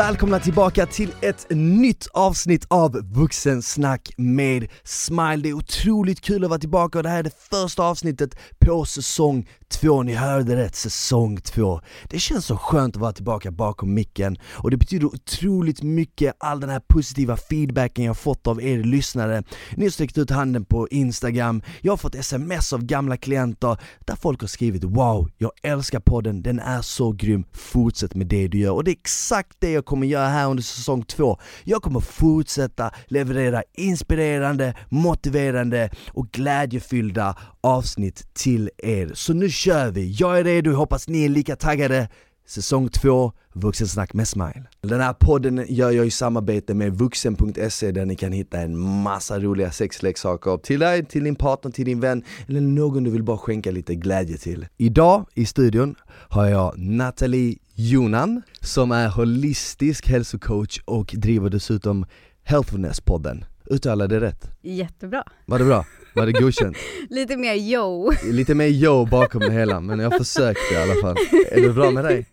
välkomna tillbaka till ett nytt avsnitt av Vuxensnack med Smile. Det är otroligt kul att vara tillbaka och det här är det första avsnittet på säsong två. Ni hörde rätt, säsong två. Det känns så skönt att vara tillbaka bakom micken och det betyder otroligt mycket all den här positiva feedbacken jag fått av er lyssnare. Ni har sträckt ut handen på Instagram, jag har fått sms av gamla klienter där folk har skrivit Wow, jag älskar podden, den är så grym, fortsätt med det du gör. Och det är exakt det jag kommer göra här under säsong två. Jag kommer fortsätta leverera inspirerande, motiverande och glädjefyllda avsnitt till er. Så nu kör vi! Jag är redo, hoppas ni är lika taggade. Säsong 2, Vuxensnack med Smile. Den här podden gör jag i samarbete med vuxen.se där ni kan hitta en massa roliga sexleksaker till dig, till din partner, till din vän eller någon du vill bara skänka lite glädje till. Idag i studion har jag Nathalie Jonan som är holistisk hälsocoach och driver dessutom Healthfulness-podden. Uttalade det rätt? Jättebra. Var det bra? Var det godkänt? Lite mer yo. Lite mer yo bakom det hela, men jag försökte i alla fall. Är det bra med dig?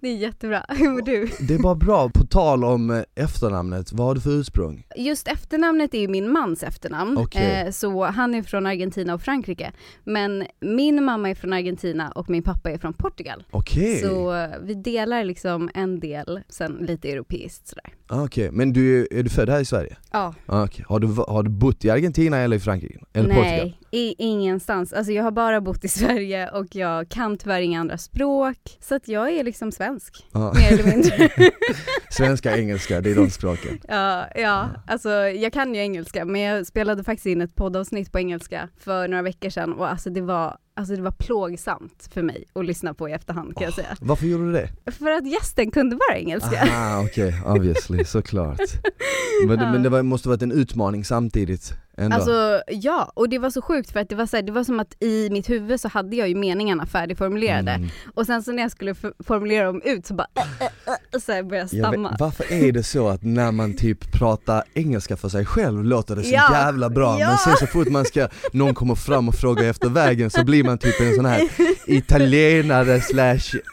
Det är jättebra, hur mår du? Det är bara bra. På tal om eh, efternamnet, vad har du för ursprung? Just efternamnet är ju min mans efternamn, Okej. eh, så han är från Argentina och Frankrike. Men min mamma är från Argentina och min pappa är från Portugal. Okej, Så eh, vi delar liksom en del, sen lite europeiskt sådär. Ah, okej. men du, är- du född här i Sverige? Ja, Ah, okej. har, du, har du bott i Argentina eller i Frankrike? Eller Portugal? nej, i, ingenstans. Alltså jag har bara bott i Sverige och jag kan tyvärr inga andra språk. Så att jag är liksom svensk, Ah. mer eller mindre. Svenska, engelska, det är de språken. Ja, ja, alltså jag kan ju engelska men jag spelade faktiskt in ett poddavsnitt på engelska för några veckor sedan och alltså det var, alltså det var plågsamt för mig att lyssna på i efterhand kan jag säga. Varför gjorde du det? För att gästen kunde bara engelska. Okej, obviously, såklart. Men, det- men det var, måste varit en utmaning samtidigt ändå. Alltså ja, och det var så sjukt för att det var, så här, det var som att i mitt huvud så hade jag ju meningarna färdigformulerade Mm. och sen så när jag skulle formulera dem ut så bara äh, äh, äh, så här började jag stamma. vet, varför är det så att när man typ pratar engelska för sig själv låter det så Ja, jävla bra ja. men sen så fort man ska, någon kommer fram och frågar efter vägen så blir man typ en sån här italienare slash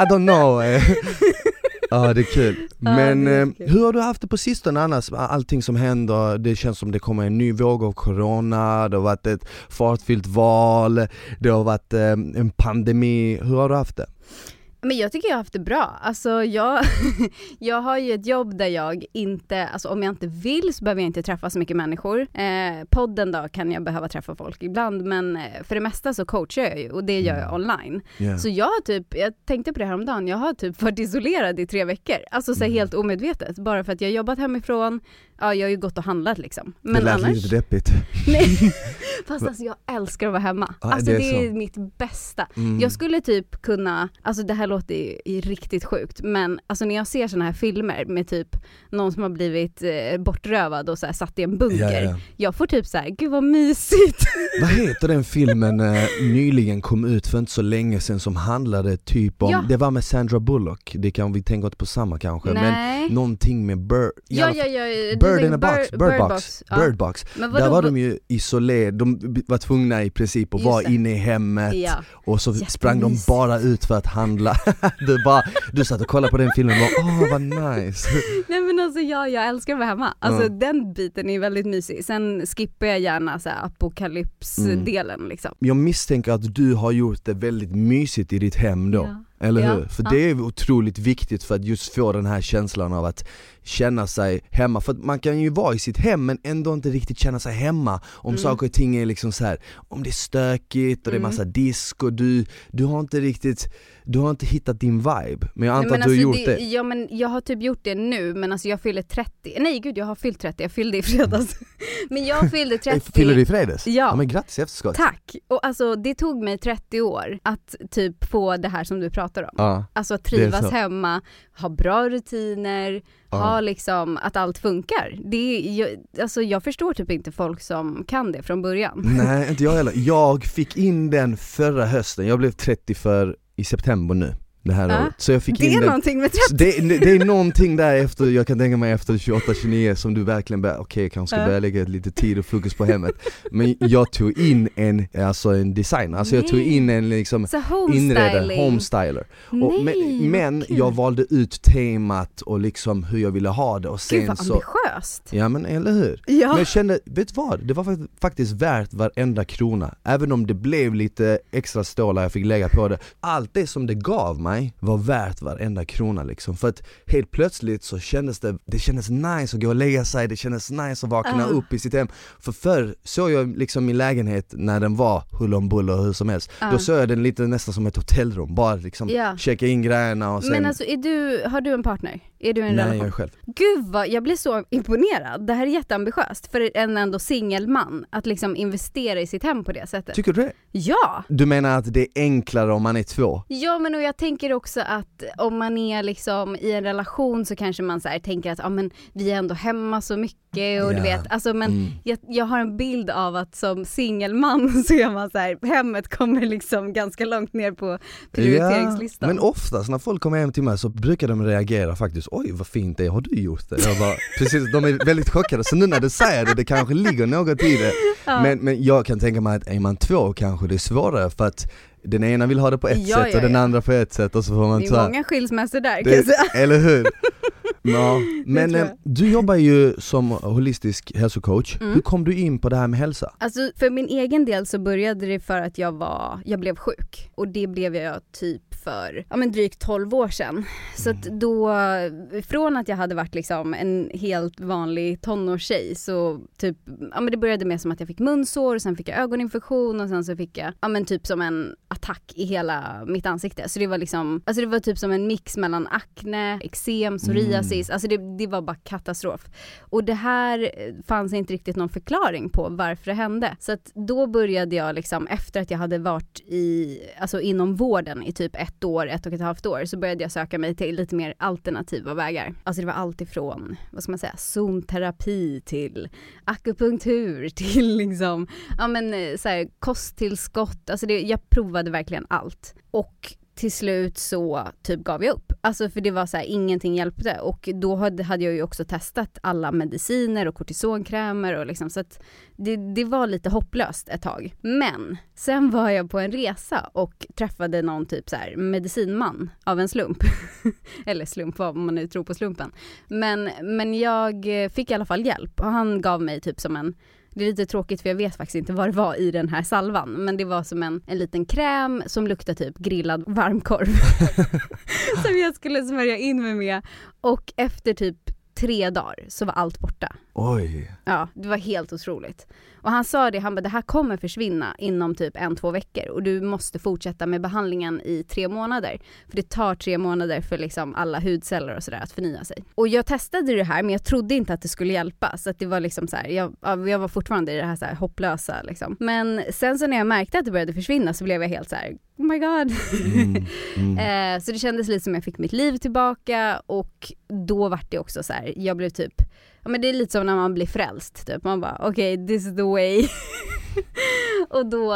I don't know. Ja det är kul. Men det är eh, kul. hur har du haft det på sistone annars? Allting som händer, det känns som det kommer en ny våg av corona, det har varit ett fartfyllt val, det har varit eh, en pandemi, hur har du haft det? Men jag tycker jag har haft det bra. Alltså jag, jag har ju ett jobb där jag inte, alltså om jag inte vill så behöver jag inte träffa så mycket människor. Eh, podden då kan jag behöva träffa folk ibland men eh, för det mesta så coachar jag ju och det gör jag online. Yeah. Så jag har typ, jag tänkte på det häromdagen, jag har typ varit isolerad i tre veckor. Alltså så här Mm. helt omedvetet. Bara för att jag har jobbat hemifrån, ja jag har ju gått och handlat liksom. det Men lät annars, lite deppigt. nej. Fast alltså jag älskar att vara hemma. Ja, Alltså det det är är, så. mitt bästa. Mm. Jag skulle typ kunna, alltså det här låter ju riktigt sjukt, men alltså när jag ser såna här filmer med typ någon som har blivit eh, bortrövad och så här satt i en bunker, Ja, ja. jag får typ så här, gud vad mysigt. Vad heter den filmen eh, nyligen kom ut för inte så länge sedan som handlade typ om, Ja. det var med Sandra Bullock, det kan vi tänka inte på samma kanske, men Nej. någonting med Bird, Ja, ja, ja, du Bird in a box, Bird- box, ja. bird box. Men Där vadå, var de ju isolerade, de var tvungna i princip att vara inne i hemmet Ja. och så sprang de bara ut för att handla. du, bara, du satt och kollade på den filmen och bara åh vad nice. Nej men alltså ja, jag älskar att vara hemma. Alltså Ja. den biten är väldigt mysig. Sen skippar jag gärna så apokalypsdelen liksom. Jag misstänker att du har gjort det väldigt mysigt i ditt hem då. Ja. Eller Ja, hur? För ja. det är otroligt viktigt för att just få den här känslan av att känna sig hemma. För man kan ju vara i sitt hem men ändå inte riktigt känna sig hemma om Mm. saker och ting är liksom så här, om det är stökigt och det är Mm. massa disk och du, du har inte riktigt, du har inte hittat din vibe. Men jag antar Nej, att du har gjort alltså, det. Ja men jag har typ gjort det nu men alltså jag fyller 30, nej gud jag har fyllt 30, jag fyllde i fredags. men jag fyllde 30 Fyller du i fredags? Ja. ja men grattis efterskott. Tack! Och alltså det tog mig 30 år att typ få det här som du pratar om. Ja. Alltså att trivas hemma, ha bra rutiner, Ja. ha liksom att allt funkar. Det är, jag, alltså jag förstår typ inte folk som kan det från början. Nej inte jag heller. Jag fick in den förra hösten, jag blev 30 för i september nu. Det här året. Så jag fick Det in är den någonting med Så det, det är någonting där efter, jag kan tänka mig efter 28-29 som du verkligen börjar, okej jag kanske ska Ja. börja lägga lite tid och fokus på hemmet Men jag tog in en, alltså en designer, alltså jag tog in en liksom inredare, homestyler och, Men, men jag valde ut temat och liksom hur jag ville ha det och sen Gud vad så ambitiöst. Ja men eller hur? Ja. Men jag kände, vet du vad? Det var fakt- faktiskt värt varenda krona Även om det blev lite extra stålar jag fick lägga på det Allt det som det gav mig var värt varenda krona liksom För att helt plötsligt så kändes det, det kändes nice att gå och lägga sig, det kändes nice att vakna Ah. upp i sitt hem För förr såg jag liksom min lägenhet när den var huller om buller och hur som helst Ah. Då såg jag den lite nästan som ett hotellrum, bara liksom Ja. checka in grejerna och sen Men alltså är du, har du en partner? Är du i en Nej relation? jag är själv Gud vad, jag blir så imponerad. Det här är jätteambitiöst för en ändå singelman att liksom investera i sitt hem på det sättet. Tycker du det? Ja! Du menar att det är enklare om man är två? Ja men och jag tänker också att om man är liksom i en relation så kanske man så tänker att ja men vi är ändå hemma så mycket och du vet, alltså men Mm. jag, jag har en bild av att som singelman så är man så här, hemmet kommer liksom ganska långt ner på prioriteringslistan. Men oftast när folk kommer hem till mig så brukar de reagera faktiskt, oj vad fint det är, har du gjort det? Jag bara, precis, de är väldigt chockade, så nu när du säger det, det kanske ligger något i det men, men jag kan tänka mig att är man två kanske det är svårare för att den ena vill ha det på ett Ja, sätt ja, och den ja. andra på ett sätt och så får man det är många skilsmässor där kan jag säga. det, eller hur? Ja, men eh, du jobbar ju som holistisk hälsocoach, Mm. hur kom du in på det här med hälsa? Alltså för min egen del så började det för att jag var, jag blev sjuk och det blev jag typ för, ja men drygt 12 år sedan. Så att då, från att jag hade varit liksom en helt vanlig tonårstjej så typ, ja men det började med som att jag fick munsår och sen fick jag ögoninfektion och sen så fick jag, ja men typ som en attack i hela mitt ansikte. Så det var liksom, alltså det var typ som en mix mellan akne, eksem, psoriasis, alltså det, det var bara katastrof. Och det här eh, fanns inte riktigt någon förklaring på varför det hände. Så att då började jag liksom, efter att jag hade varit i, alltså inom vården i typ ett år, ett och ett halvt år, så började jag söka mig till lite mer alternativa vägar. Alltså det var allt ifrån, vad ska man säga, zonterapi till akupunktur till liksom, ja men eh, så här, kosttillskott, alltså det, jag provade verkligen allt. Och till slut så typ gav jag upp. Alltså för det var så här, ingenting hjälpte och då hade, hade jag ju också testat alla mediciner och kortisonkrämer och liksom så att det, det var lite hopplöst ett tag. Men sen var jag på en resa och träffade någon typ så här medicinman av en slump. Eller slump vad man nu tror på slumpen. Men, men jag fick i alla fall hjälp och han gav mig typ som en det är lite tråkigt för jag vet faktiskt inte vad det var i den här salvan men det var som en, en liten kräm som luktar typ grillad varmkorv. som jag skulle smörja in mig med och efter typ tre dagar så var allt borta. Oj, Ja, det var helt otroligt. Och han sa det, han bara det här kommer försvinna inom typ en, två veckor och du måste fortsätta med behandlingen i tre månader. För det tar tre månader för liksom alla hudceller och sådär att förnya sig. Och jag testade det här men jag trodde inte att det skulle hjälpa så att det var liksom så här, jag, ja, jag var fortfarande i det här, så här hopplösa liksom. Men sen så när jag märkte att det började försvinna så blev jag helt så här: oh my god. mm, mm. Eh, så det kändes lite som jag fick mitt liv tillbaka och då vart det också så här, jag blev typ, ja men det är lite som när man blir frälst typ, man bara okej this is the way. och då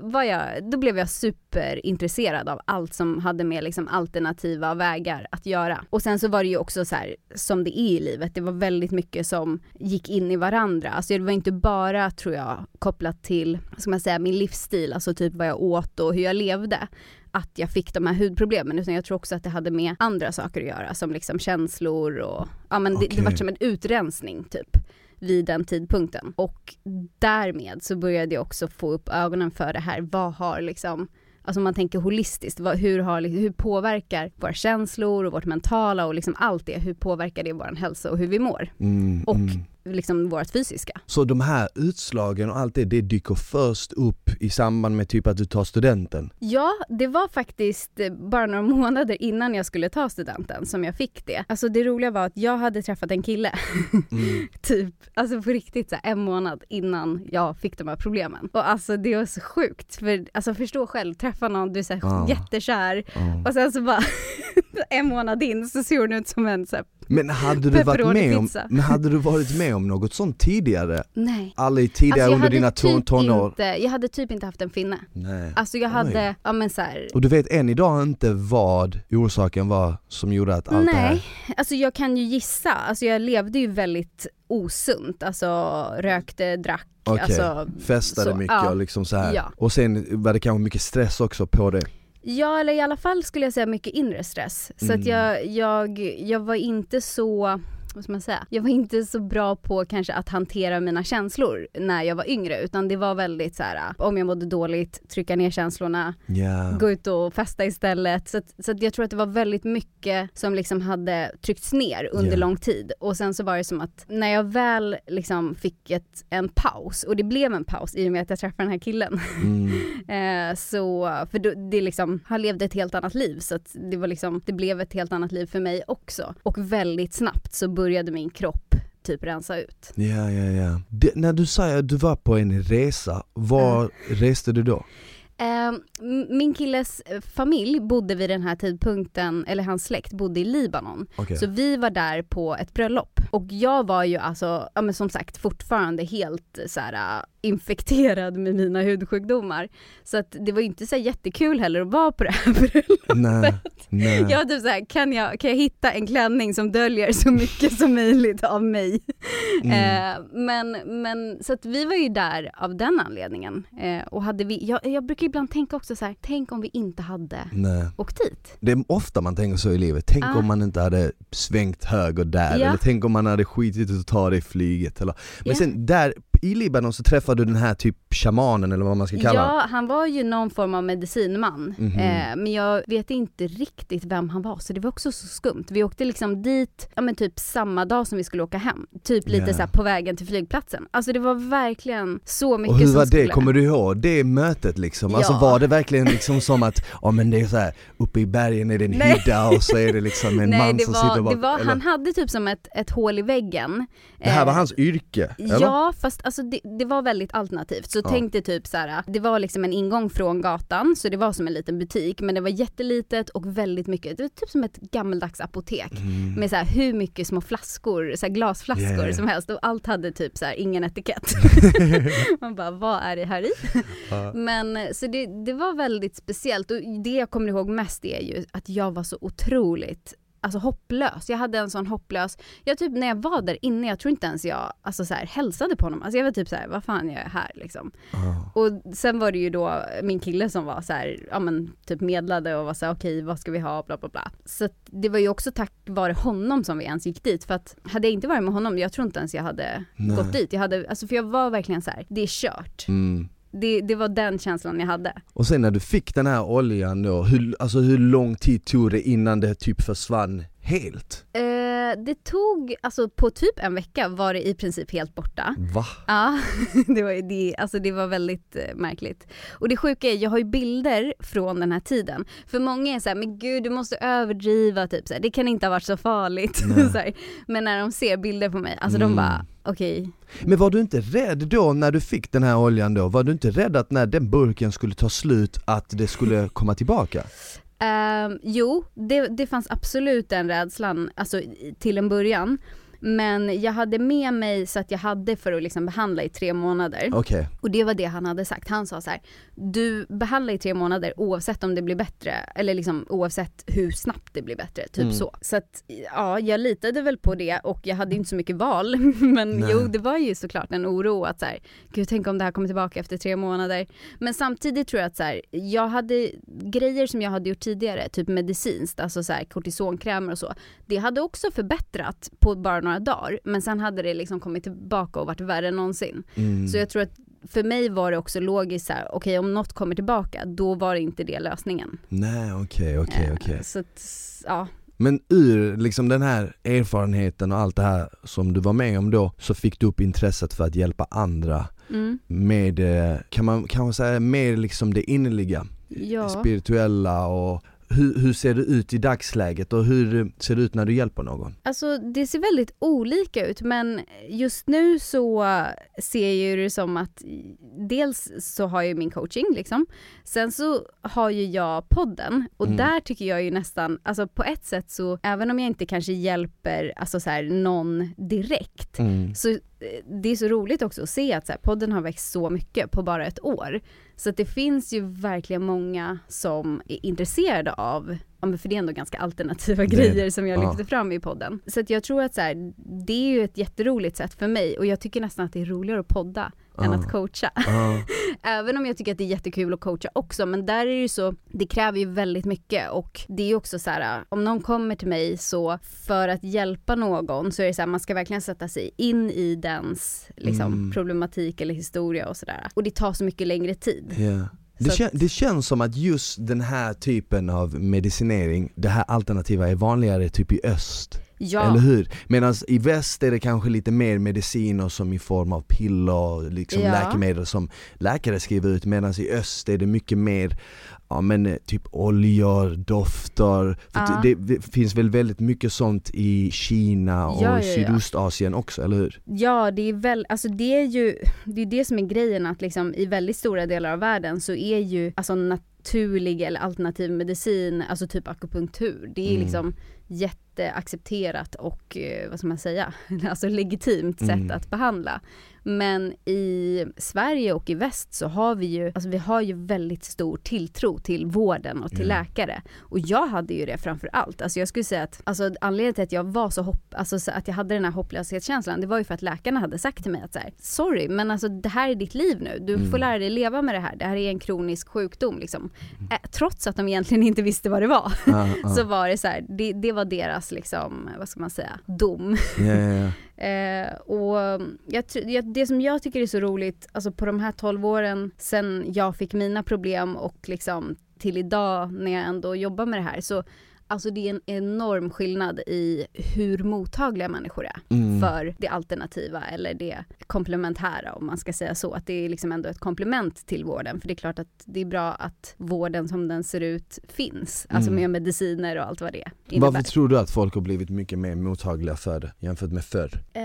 var jag, då blev jag superintresserad av allt som hade med liksom alternativa vägar att göra. Och sen så var det ju också så här, som det är i livet, det var väldigt mycket som gick in i varandra. Alltså det var inte bara tror jag kopplat till, ska man säga, min livsstil, alltså typ vad jag åt och hur jag levde att jag fick de här hudproblemen utan jag tror också att det hade med andra saker att göra som liksom känslor och ja men det, det Okej. var som en utrensning typ vid den tidpunkten och därmed så började jag också få upp ögonen för det här, vad har liksom Alltså om man tänker holistiskt, vad, hur, har, hur påverkar våra känslor och vårt mentala och liksom allt det, hur påverkar det vår hälsa och hur vi mår? Mm, Och mm. Liksom vårt fysiska. Så de här utslagen och allt det, det dyker först upp i samband med typ att du tar studenten? Ja, det var faktiskt eh, bara några månader innan jag skulle ta studenten som jag fick det. Alltså det roliga var att jag hade träffat en kille, Mm. typ, alltså på riktigt så här, en månad innan jag fick de här problemen. Och alltså det var så sjukt, för alltså förstå själv, träffa någon, du är så här, Ja. jättekär Ja. och sen så bara en månad in så ser hon ut som en så Men hade du varit med om, men hade du varit med om något sånt tidigare? nej. Aldrig tidigare Alltså, under dina ton- typ tonår? inte, jag hade typ inte haft en finne. Nej. Alltså jag Oj. hade, ja men så här, Och du vet än idag inte vad orsaken var som gjorde att allt det här... Nej, alltså jag kan ju gissa. Alltså jag levde ju väldigt osunt, alltså rökte, drack, Okej, alltså festade så, mycket ja. och liksom så här. Ja. Och sen var det kanske mycket stress också på det. Ja, eller i alla fall skulle jag säga mycket inre stress. Så Mm. att jag, jag, jag var inte så, vad ska man säga, jag var inte så bra på kanske att hantera mina känslor när jag var yngre, utan det var väldigt så här, om jag mådde dåligt, trycka ner känslorna, Ja. gå ut och festa istället. Så, att, så att jag tror att det var väldigt mycket som liksom hade tryckts ner under Ja. lång tid. Och sen så var det som att när jag väl liksom fick ett, en paus, och det blev en paus i och med att jag träffade den här killen. Mm. Eh, så, för då, det liksom, han levde ett helt annat liv så att det var liksom, det blev ett helt annat liv för mig också. Och väldigt snabbt så började min kropp typ rensa ut. Ja, ja, ja. Det, när du säger att du var på en resa, var reste du då? M- min killes eh, familj bodde vid den här tidpunkten, eller hans släkt bodde i Libanon. Okej. Så vi var där på ett bröllop. Och jag var ju alltså, ja men som sagt fortfarande helt så här infekterad med mina hudsjukdomar. Så att det var ju inte så jättekul heller att vara på det här bröllopet. Nej, nej. Jag var typ såhär, kan jag, kan jag hitta en klänning som döljer så mycket som möjligt av mig? Mm. Eh, men, men så att vi var ju där av den anledningen. Eh, och hade vi, jag, jag brukar ibland tänka också så här, tänk om vi inte hade nej. åkt dit. Det är ofta man tänker så i livet, tänk Ah. om man inte hade svängt höger där, Ja. eller tänk om man hade skitit att ta det i flyget eller Men Ja. sen där i Libanon så träffade du den här typ shamanen eller vad man ska kalla Ja, han var ju någon form av medicinman. Mhm. Eh, men jag vet inte riktigt vem han var, så det var också så skumt. Vi åkte liksom dit, ja men typ samma dag som vi skulle åka hem. Typ lite Ja. så på vägen till flygplatsen. Alltså det var verkligen så mycket Och hur som var det, skulle... kommer du ihåg det mötet liksom? Alltså Ja. var det verkligen liksom som att, ja men det är så här, uppe i bergen är det en Nej. hydda och så är det liksom en Nej, man som var, sitter bak, det var, eller? han hade typ som ett, ett hål i väggen. Det här var Eh, hans yrke, eller? Ja, fast alltså det, det var väldigt alternativt. Så Ja. tänk dig typ så här, det var liksom en ingång från gatan, så det var som en liten butik, men det var jättelitet och väldigt mycket, det var typ som ett gammaldags apotek. Mm. Med så här hur mycket små flaskor, så här glasflaskor ja. som helst och allt hade typ så här ingen etikett. Man bara, vad är det här i? Ja. Men så det, det var väldigt speciellt och det jag kommer ihåg mest är ju att jag var så otroligt Alltså hopplös. Jag hade en sån hopplös, jag typ när jag var där inne, jag tror inte ens jag alltså så här, hälsade på honom. Alltså jag var typ så här, vad fan jag här liksom? Ja. Och sen var det ju då min kille som var så här, ja men typ medlade och var så här, okej vad ska vi ha, bla bla bla. Så det var ju också tack vare honom som vi ens gick dit. För att hade jag inte varit med honom, jag tror inte ens jag hade Nej. gått dit. Jag hade, alltså för jag var verkligen så här, det är kört. Mm. Det, det var den känslan jag hade. Och sen när du fick den här oljan då, hur, alltså hur lång tid tog det innan det typ försvann helt? Eh, det tog, alltså på typ en vecka var det i princip helt borta. Va? Ja, det var, det, alltså det var väldigt eh, märkligt. Och det sjuka är, jag har ju bilder från den här tiden. För många är så här, men gud du måste överdriva, typ så här, det kan inte ha varit så farligt. Nej. så här. Men när de ser bilder på mig, alltså Mm. de bara, okej. Men var du inte rädd då när du fick den här oljan då? Var du inte rädd att när den burken skulle ta slut att det skulle komma tillbaka? Um, jo, det, det fanns absolut den rädslan, alltså till en början. Men jag hade med mig så att jag hade för att liksom behandla i tre månader. Okej, Och det var det han hade sagt. Han sa så här: du behandlar i tre månader oavsett om det blir bättre, eller liksom oavsett hur snabbt det blir bättre, typ Mm. så. Så att ja, jag litade väl på det och jag hade inte så mycket val. Men Nej. jo, det var ju såklart en oro att så här, gud tänk om det här kommer tillbaka efter tre månader. Men samtidigt tror jag att så här, jag hade grejer som jag hade gjort tidigare, typ medicinskt, alltså så här kortisonkrämer och så. Det hade också förbättrat på bara några dagar, men sen hade det liksom kommit tillbaka och varit värre än någonsin. mm. Så jag tror att för mig var det också logiskt så här, okej om något kommer tillbaka, då var det inte det lösningen. Nej okej, okej, Eh, okej. Så att, ja. Men ur liksom den här erfarenheten och allt det här som du var med om då, så fick du upp intresset för att hjälpa andra Mm. med, eh, kan man kanske säga, mer liksom det innerliga, Ja. spirituella och hur, hur ser det ut i dagsläget och hur ser det ut när du hjälper någon? Alltså det ser väldigt olika ut men just nu så ser jag det som att dels så har jag min coaching liksom. Sen så har ju jag podden och Mm. där tycker jag ju nästan, alltså på ett sätt så, även om jag inte kanske hjälper alltså så här, någon direkt, Mm. så det är så roligt också att se att så här, podden har växt så mycket på bara ett år. Så att det finns ju verkligen många som är intresserade av, för det är ändå ganska alternativa Det grejer som jag Ja. lyfter fram i podden. Så att jag tror att så här, det är ju ett jätteroligt sätt för mig och jag tycker nästan att det är roligare att podda än att coacha. Även om jag tycker att det är jättekul att coacha också, men där är det ju så, det kräver ju väldigt mycket och det är ju också så här, om någon kommer till mig så för att hjälpa någon så är det så här, man ska verkligen sätta sig in i dens liksom, Mm. problematik eller historia och sådär. Och det tar så mycket längre tid. Ja. Det, kän, det känns som att just den här typen av medicinering, det här alternativa är vanligare typ i öst, Ja, eller hur? Medan i väst är det kanske lite mer mediciner som i form av piller, liksom Ja. läkemedel som läkare skriver ut medan i öst är det mycket mer Ja men eh, typ oljor, dofter, Ja. det, det finns väl väldigt mycket sånt i Kina och ja, ja. Sydostasien också, eller hur? Ja, det är väl, alltså det är ju, det är det som är grejen att liksom i väldigt stora delar av världen så är ju alltså naturlig eller alternativ medicin, alltså typ akupunktur, det är Mm. liksom jätteaccepterat och eh, vad ska man säga, alltså legitimt sätt Mm. att behandla. Men i Sverige och i väst så har vi ju, alltså vi har ju väldigt stor tilltro till vården och till Ja. läkare. Och jag hade ju det framför allt. Alltså jag skulle säga att alltså anledningen till att jag var så hopp, alltså så att jag hade den här hopplöshetskänslan, det var ju för att läkarna hade sagt till mig att så här, sorry men alltså det här är ditt liv nu, du Mm. får lära dig leva med det här, det här är en kronisk sjukdom liksom. Eh, trots att de egentligen inte visste vad det var, Ja, ja. så var det så här, det, det var deras liksom, vad ska man säga, dom. ja, ja, ja. Eh, och jag, jag, det som jag tycker är så roligt, alltså på de här 12 åren sen jag fick mina problem och liksom till idag när jag ändå jobbar med det här, så alltså det är en enorm skillnad i hur mottagliga människor är Mm. för det alternativa eller det komplementära om man ska säga så. Att det är liksom ändå ett komplement till vården. För det är klart att det är bra att vården som den ser ut finns. Alltså Mm. med mediciner och allt vad det innebär. Varför tror du att folk har blivit mycket mer mottagliga för det jämfört med förr? Eh,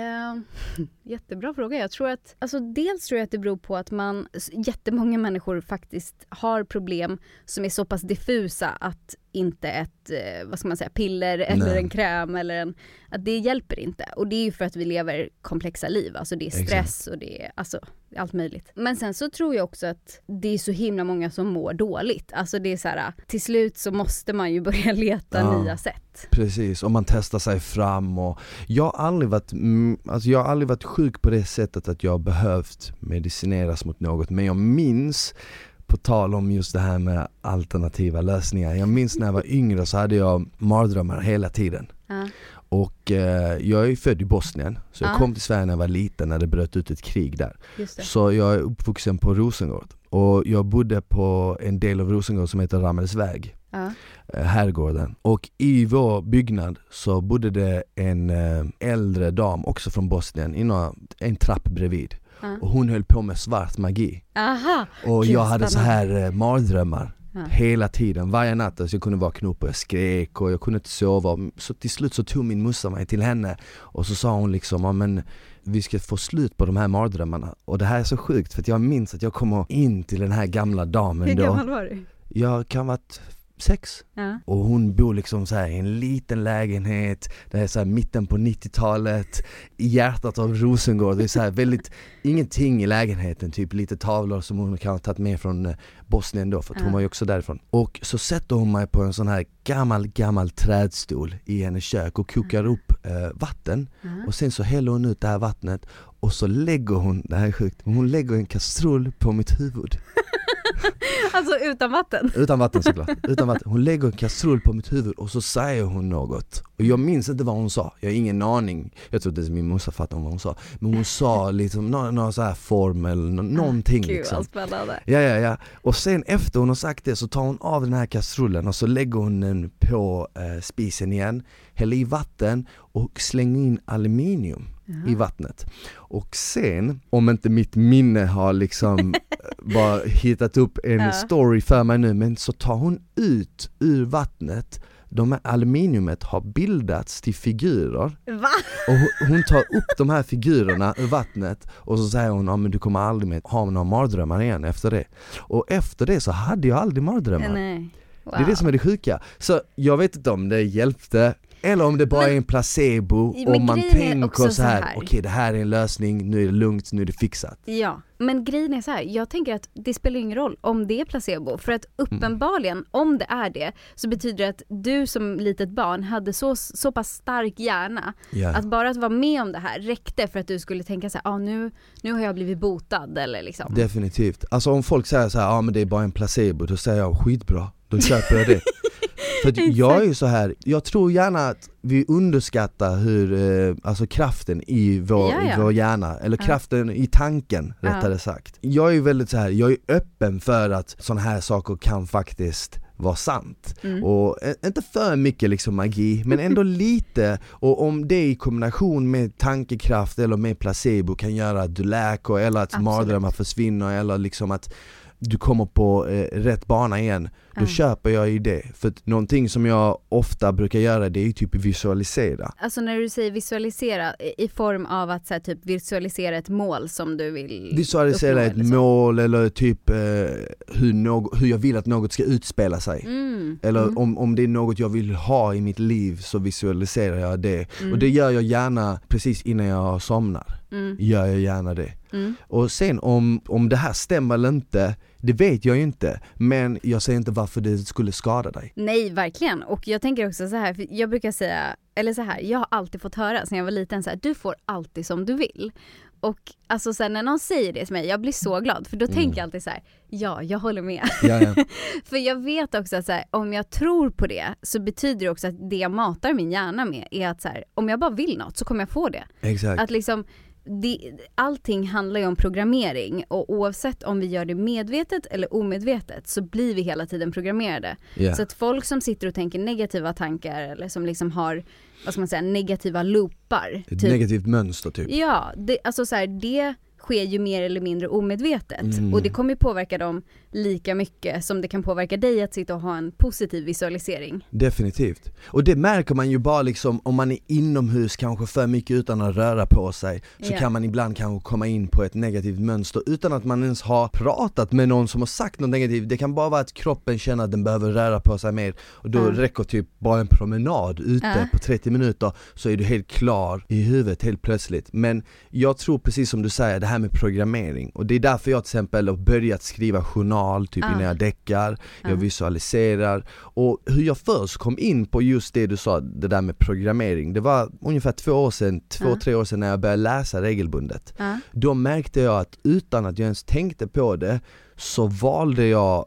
jättebra fråga. Jag tror att, alltså dels tror jag att det beror på att man, jättemånga människor faktiskt har problem som är så pass diffusa att inte ett, eh, vad ska man säga, piller eller Nej. en kräm eller en, att det hjälper inte. Och det är ju för att vi lever komplexa liv, alltså det är stress och det är, alltså allt möjligt. Men sen så tror jag också att det är så himla många som mår dåligt. Alltså det är så här, till slut så måste man ju börja leta Ja. nya sätt. Precis, och man testar sig fram och jag har aldrig varit, mm, alltså jag har aldrig varit sjuk på det sättet att jag har behövt medicineras mot något men jag minns på tal om just det här med alternativa lösningar, jag minns när jag var yngre så hade jag mardrömmar hela tiden Ja. och eh, jag är ju född i Bosnien, så jag Ja. kom till Sverige när jag var liten när det bröt ut ett krig där. Så jag är uppvuxen på Rosengård och jag bodde på en del av Rosengård som heter Ramelsväg Ja. eh, herrgården. Och i vår byggnad så bodde det en eh, äldre dam också från Bosnien, i några, en trapp bredvid. Och hon höll på med svart magi. Aha! Och jag hade så här eh, mardrömmar Ja. hela tiden, varje natt. Alltså jag kunde vakna upp och jag skrek och jag kunde inte sova. Så till slut så tog min morsa mig till henne och så sa hon liksom, ja men vi ska få slut på de här mardrömmarna. Och det här är så sjukt för att jag minns att jag kommer in till den här gamla damen Hur då. gammal var du? Jag kan ha varit sex. Ja. Och hon bor liksom så här i en liten lägenhet, det är så här mitten på 90-talet, i hjärtat av Rosengård, det är så här väldigt, ingenting i lägenheten, typ lite tavlor som hon kan ha tagit med från eh, Bosnien då, för att hon Ja. var ju också därifrån. Och så sätter hon mig på en sån här gammal, gammal trädstol i hennes kök och kokar upp eh, vatten Ja. och sen så häller hon ut det här vattnet och så lägger hon, det här är sjukt, hon lägger en kastrull på mitt huvud Alltså utan vatten? Utan vatten såklart, utan vatten. Hon lägger en kastrull på mitt huvud och så säger hon något. Och jag minns inte vad hon sa, jag har ingen aning. Jag tror inte ens min morsa fattade vad hon sa. Men hon sa liksom någon, någon så här formel, nå- någonting Gud liksom. spännande. Ja, ja, ja. Och sen efter hon har sagt det så tar hon av den här kastrullen och så lägger hon den på eh, spisen igen, häller i vatten och slänger in aluminium. I vattnet. Och sen, om inte mitt minne har liksom bara hittat upp en Ja. story för mig nu, men så tar hon ut ur vattnet de här aluminiumet har bildats till figurer Va? och hon- tar upp de här figurerna ur vattnet och så säger hon ja, men du kommer aldrig mer ha några mardrömmar igen efter det. Och efter det så hade jag aldrig mardrömmar. Wow. Det är det som är det sjuka. Så jag vet inte om det hjälpte eller om det bara Men- är en placebo Men och man tänker så här, här. okej det här är en lösning, nu är det lugnt, nu är det fixat. Ja, men grejen är så här, jag tänker att det spelar ingen roll om det är placebo, för att uppenbarligen, om det är det, så betyder det att du som litet barn hade så, så pass stark hjärna, Ja. att bara att vara med om det här räckte för att du skulle tänka så här, ah, nu, nu har jag blivit botad eller liksom. Definitivt. Alltså om folk säger så här, ja men det är bara en placebo, då säger jag skitbra, då köper jag det. För jag är ju så här, jag tror gärna att vi underskattar hur, eh, alltså kraften i vår, Ja, vår hjärna, eller Ja. kraften i tanken rättare sagt. Jag är ju väldigt så här, jag är öppen för att sådana här saker kan faktiskt vara sant. Mm. Och eh, inte för mycket liksom magi, men ändå lite. Och om det i kombination med tankekraft eller med placebo kan göra att du läker eller att mardrömmar försvinner eller liksom att du kommer på eh, rätt bana igen, då Ja. köper jag ju det. För att någonting som jag ofta brukar göra det är ju typ visualisera. Alltså när du säger visualisera, i form av att så här, typ visualisera ett mål som du vill Visualisera uppnå ett eller så. mål eller typ eh, hur, någ- hur jag vill att något ska utspela sig. Mm. Eller mm. om, om det är något jag vill ha i mitt liv så visualiserar jag det. Mm. Och det gör jag gärna precis innan jag somnar. Mm. Gör jag gärna det. Mm. Och sen om, om det här stämmer eller inte, det vet jag ju inte. Men jag säger inte varför det skulle skada dig. Nej, verkligen. Och jag tänker också så här, för jag brukar säga, eller så här, jag har alltid fått höra sen jag var liten så här, du får alltid som du vill. Och alltså sen när någon säger det till mig, jag blir så glad för då Mm. tänker jag alltid så här, ja, jag håller med. Ja, ja. för jag vet också att så här, om jag tror på det så betyder det också att det jag matar min hjärna med är att så här, om jag bara vill något så kommer jag få det. Exakt. Att liksom, det, allting handlar ju om programmering och oavsett om vi gör det medvetet eller omedvetet så blir vi hela tiden programmerade. Ja. Så att folk som sitter och tänker negativa tankar eller som liksom har, vad ska man säga, negativa loopar. Ett typ. negativt mönster typ. Ja, det, alltså så här, det sker ju mer eller mindre omedvetet Mm. och det kommer påverka dem lika mycket som det kan påverka dig att sitta och ha en positiv visualisering. Definitivt. Och det märker man ju bara liksom om man är inomhus kanske för mycket utan att röra på sig så Ja. kan man ibland kanske komma in på ett negativt mönster utan att man ens har pratat med någon som har sagt något negativt. Det kan bara vara att kroppen känner att den behöver röra på sig mer och då Ja. räcker typ bara en promenad ute Ja. på 30 minuter så är du helt klar i huvudet helt plötsligt. Men jag tror precis som du säger, det här med programmering och det är därför jag till exempel har börjat skriva journal typ Ja. innan jag däckar, jag Ja. visualiserar och hur jag först kom in på just det du sa, det där med programmering, det var ungefär två år sedan, två, tre år sedan när jag började läsa regelbundet. Då märkte jag att utan att jag ens tänkte på det så valde jag,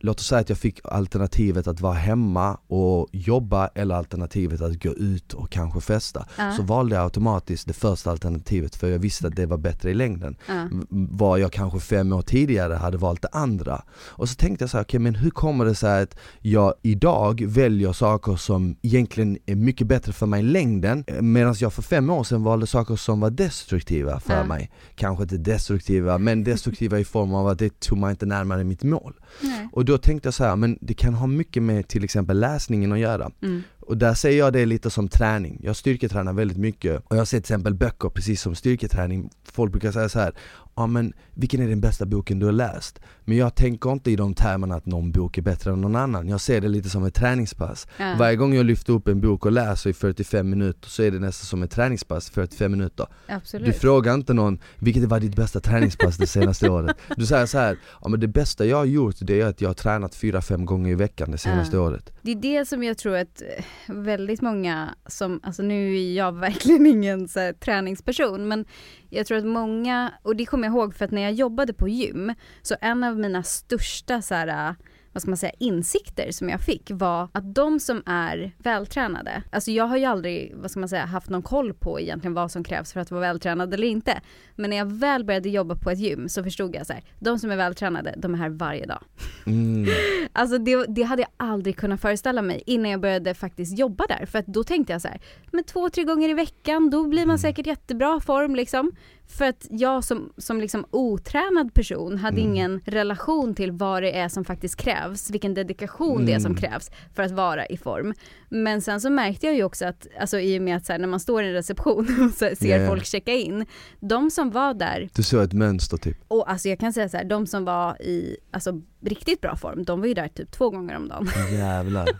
låt oss säga att jag fick alternativet att vara hemma och jobba eller alternativet att gå ut och kanske festa. Ja. Så valde jag automatiskt det första alternativet för jag visste att det var bättre i längden. Ja. Var jag kanske fem år tidigare hade valt det andra. Och så tänkte jag så här, okej men hur kommer det sig att jag idag väljer saker som egentligen är mycket bättre för mig i längden medan jag för fem år sedan valde saker som var destruktiva för Ja. mig. Kanske inte destruktiva, men destruktiva i form av att det tog mig inte närmare mitt mål. Nej. Och då tänkte jag så här, men det kan ha mycket med till exempel läsningen att göra. Mm. Och där ser jag det lite som träning. Jag styrketränar väldigt mycket och jag ser till exempel böcker precis som styrketräning. Folk brukar säga så här, ja men vilken är den bästa boken du har läst? Men jag tänker inte i de termerna att någon bok är bättre än någon annan. Jag ser det lite som ett träningspass. Ja. Varje gång jag lyfter upp en bok och läser i 45 minuter så är det nästan som ett träningspass 45 minuter. Absolut. Du frågar inte någon, vilket var ditt bästa träningspass det senaste året? Du säger så här, ja men det bästa jag har gjort det är att jag har tränat 4-5 gånger i veckan det senaste Ja. året. Det är det som jag tror att eh, väldigt många som, alltså nu är jag verkligen ingen så här, träningsperson men jag tror att många, och det kommer jag ihåg för att när jag jobbade på gym så en av mina största så här, vad ska man säga, insikter som jag fick var att de som är vältränade, alltså jag har ju aldrig, vad ska man säga, haft någon koll på egentligen vad som krävs för att vara vältränad eller inte. Men när jag väl började jobba på ett gym så förstod jag så här, de som är vältränade, de är här varje dag. Mm. Alltså det, det hade jag aldrig kunnat föreställa mig innan jag började faktiskt jobba där. För att då tänkte jag så här, men två, tre gånger i veckan, då blir man Mm. säkert jättebra form liksom. För att jag som, som liksom otränad person hade Mm. ingen relation till vad det är som faktiskt krävs, vilken dedikation det är som Mm. krävs för att vara i form. Men sen så märkte jag ju också att, alltså i och med att så här, när man står i en reception och ser ja. folk checka in, de som var där Du såg ett mönster typ? och alltså jag kan säga så här, de som var i alltså, riktigt bra form, de var ju där typ två gånger om dagen. Jävlar.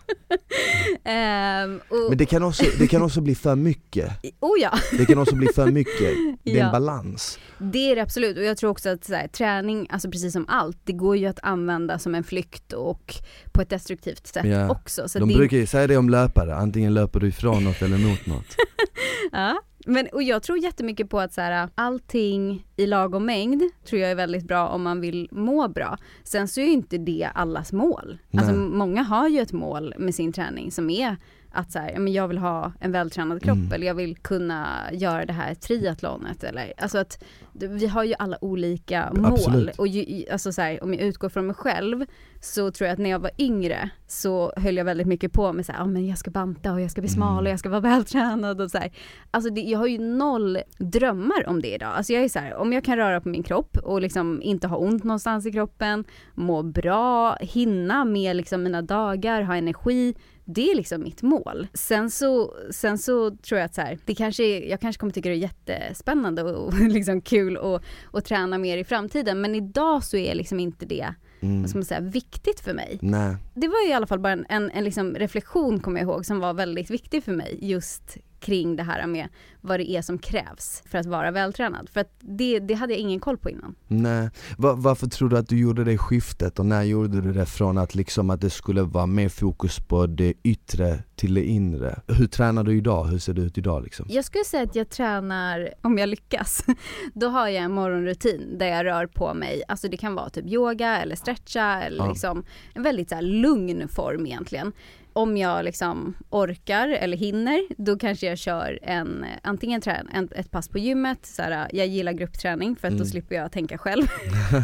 Ehm, och, Men det kan, också, det kan också bli för mycket. oh ja, Det kan också bli för mycket. Det är Ja. en balans. det är det absolut. Och jag tror också att här, träning, alltså precis som allt, det går ju att använda som en flykt och på ett destruktivt sätt Ja. också. Så De det, brukar ju säga det om löpare, antingen löper du ifrån något eller mot något. ja. Men, och jag tror jättemycket på att så här, allting i lagom mängd tror jag är väldigt bra om man vill må bra. Sen så är ju inte det allas mål. Alltså många har ju ett mål med sin träning som är att så här, men jag vill ha en vältränad kropp Mm. eller jag vill kunna göra det här triathlonet eller alltså att vi har ju alla olika mål Absolut. och ju, alltså så här, om jag utgår från mig själv så tror jag att när jag var yngre så höll jag väldigt mycket på med så här, ja men jag ska banta och jag ska bli smal Mm. och jag ska vara vältränad och så här. Alltså det, jag har ju noll drömmar om det idag. Alltså jag är så här, om jag kan röra på min kropp och liksom inte ha ont någonstans i kroppen, må bra, hinna med liksom mina dagar, ha energi. Det är liksom mitt mål. Sen så, sen så tror jag att så här, det kanske är, jag kanske kommer tycka det är jättespännande och, och liksom kul att, att träna mer i framtiden. Men idag så är liksom inte det, Mm. vad ska man säga, viktigt för mig Nej. det var i alla fall bara en, en, en liksom reflektion kommer jag ihåg som var väldigt viktig för mig just kring det här med vad det är som krävs för att vara vältränad. För att det, det hade jag ingen koll på innan. Nej, Va- varför tror du att du gjorde det skiftet och när gjorde du det från att liksom att det skulle vara mer fokus på det yttre till det inre? Hur tränar du idag? Hur ser det ut idag liksom? Jag skulle säga att jag tränar, om jag lyckas, då har jag en morgonrutin där jag rör på mig. Alltså det kan vara typ yoga eller stretcha eller Ja. liksom en väldigt så lugn form egentligen. Om jag liksom orkar eller hinner, då kanske jag kör en, antingen trän, en, ett pass på gymmet, så här, jag gillar gruppträning för att då Mm. slipper jag tänka själv.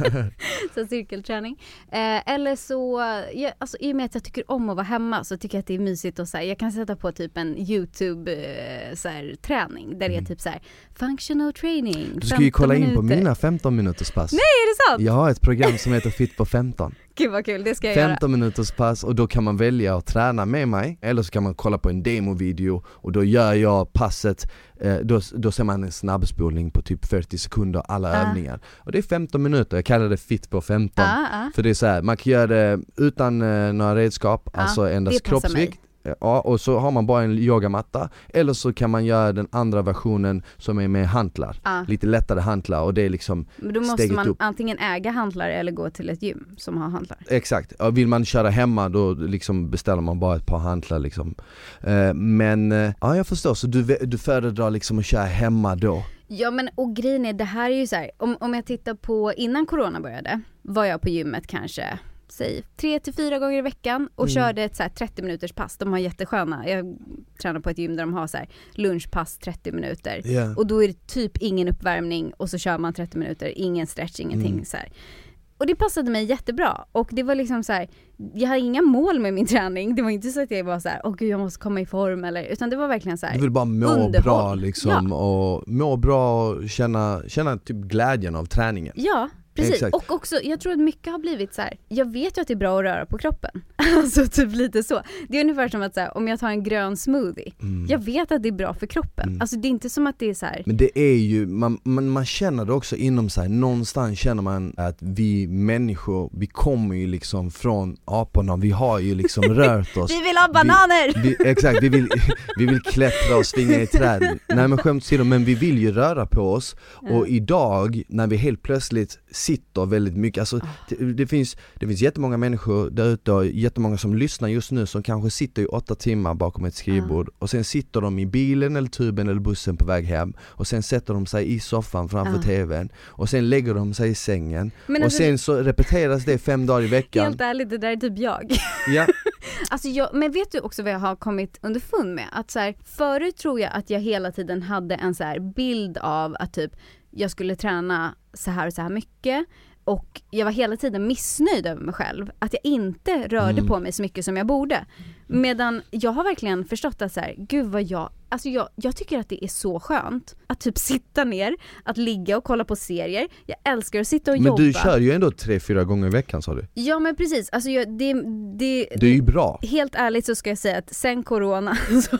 så cirkelträning. Eh, eller så, ja, alltså, i och med att jag tycker om att vara hemma så tycker jag att det är mysigt och så här, jag kan sätta på typ en YouTube eh, så här, träning där det är Mm. typ så här functional training. Du ska ju 15 kolla in på minuter. mina 15 minuters pass. Nej är det sant? Jag har ett program som heter Fit på 15. Gud vad kul, det ska jag göra. 15 minuters pass och då kan man välja att träna med mig eller så kan man kolla på en demovideo och då gör jag passet, eh, då, då ser man en snabbspolning på typ 40 sekunder alla Ah. övningar. Och det är 15 minuter, jag kallar det fit på 15. Ja, ja. För det är så här, man kan göra det utan eh, några redskap, Ja, alltså endast kroppsvikt Ja, och så har man bara en yogamatta, eller så kan man göra den andra versionen som är med hantlar, ja. lite lättare hantlar och det är liksom Men då måste man upp. antingen äga hantlar eller gå till ett gym som har hantlar. Exakt, Ja, vill man köra hemma då liksom beställer man bara ett par hantlar liksom Eh, Men, eh, ja jag förstår, så du, du föredrar liksom att köra hemma då? Ja men och grejen är, det här är ju så här, om, om jag tittar på innan corona började, var jag på gymmet kanske, säg tre till fyra gånger i veckan och Mm. körde ett så här 30 minuters pass. De har jättesköna, jag tränar på ett gym där de har så här lunchpass 30 minuter. Ja, Och då är det typ ingen uppvärmning och så kör man 30 minuter, ingen stretch, ingenting Mm. så här. Och det passade mig jättebra och det var liksom så här, jag hade inga mål med min träning. Det var inte så att jag var så här, åh gud jag måste komma i form eller, utan det var verkligen så här. du vill bara må underhåll. bra liksom och må bra och känna, känna typ glädjen av träningen Ja, precis. Exakt. Och också, jag tror att mycket har blivit så här. jag vet ju att det är bra att röra på kroppen. alltså typ lite så. Det är ungefär som att så här, om jag tar en grön smoothie, Mm. jag vet att det är bra för kroppen. Mm. Alltså det är inte som att det är så här. Men det är ju, man, man, man känner det också inom sig, någonstans känner man att vi människor, vi kommer ju liksom från aporna, vi har ju liksom rört oss vi vill ha bananer! vi, Exakt, vi vill, vi vill klättra och svinga i träd Nej men skämt åsido, men vi vill ju röra på oss Och idag, när vi helt plötsligt sitter väldigt mycket, alltså det, det, finns, det finns jättemånga människor där ute och jättemånga som lyssnar just nu som kanske sitter i åtta timmar bakom ett skrivbord och sen sitter de i bilen eller tuben eller bussen på väg hem och sen sätter de sig i soffan framför Ja. tvn och sen lägger de sig i sängen Men och alltså, sen så repeteras det fem dagar i veckan. helt ärligt, det där är typ jag. Ja, Alltså jag, men vet du också vad jag har kommit underfund med? Att så här, förut tror jag att jag hela tiden hade en så här bild av att typ jag skulle träna så här och så här mycket och jag var hela tiden missnöjd över mig själv. Att jag inte rörde Mm. på mig så mycket som jag borde. Medan jag har verkligen förstått att så här, gud vad jag, alltså jag, jag tycker att det är så skönt att typ sitta ner, att ligga och kolla på serier. Jag älskar att sitta och men jobba. du kör ju ändå tre, fyra gånger i veckan sa du. Ja men precis, alltså jag, det, det, Det är ju bra. Helt ärligt så ska jag säga att sen corona så,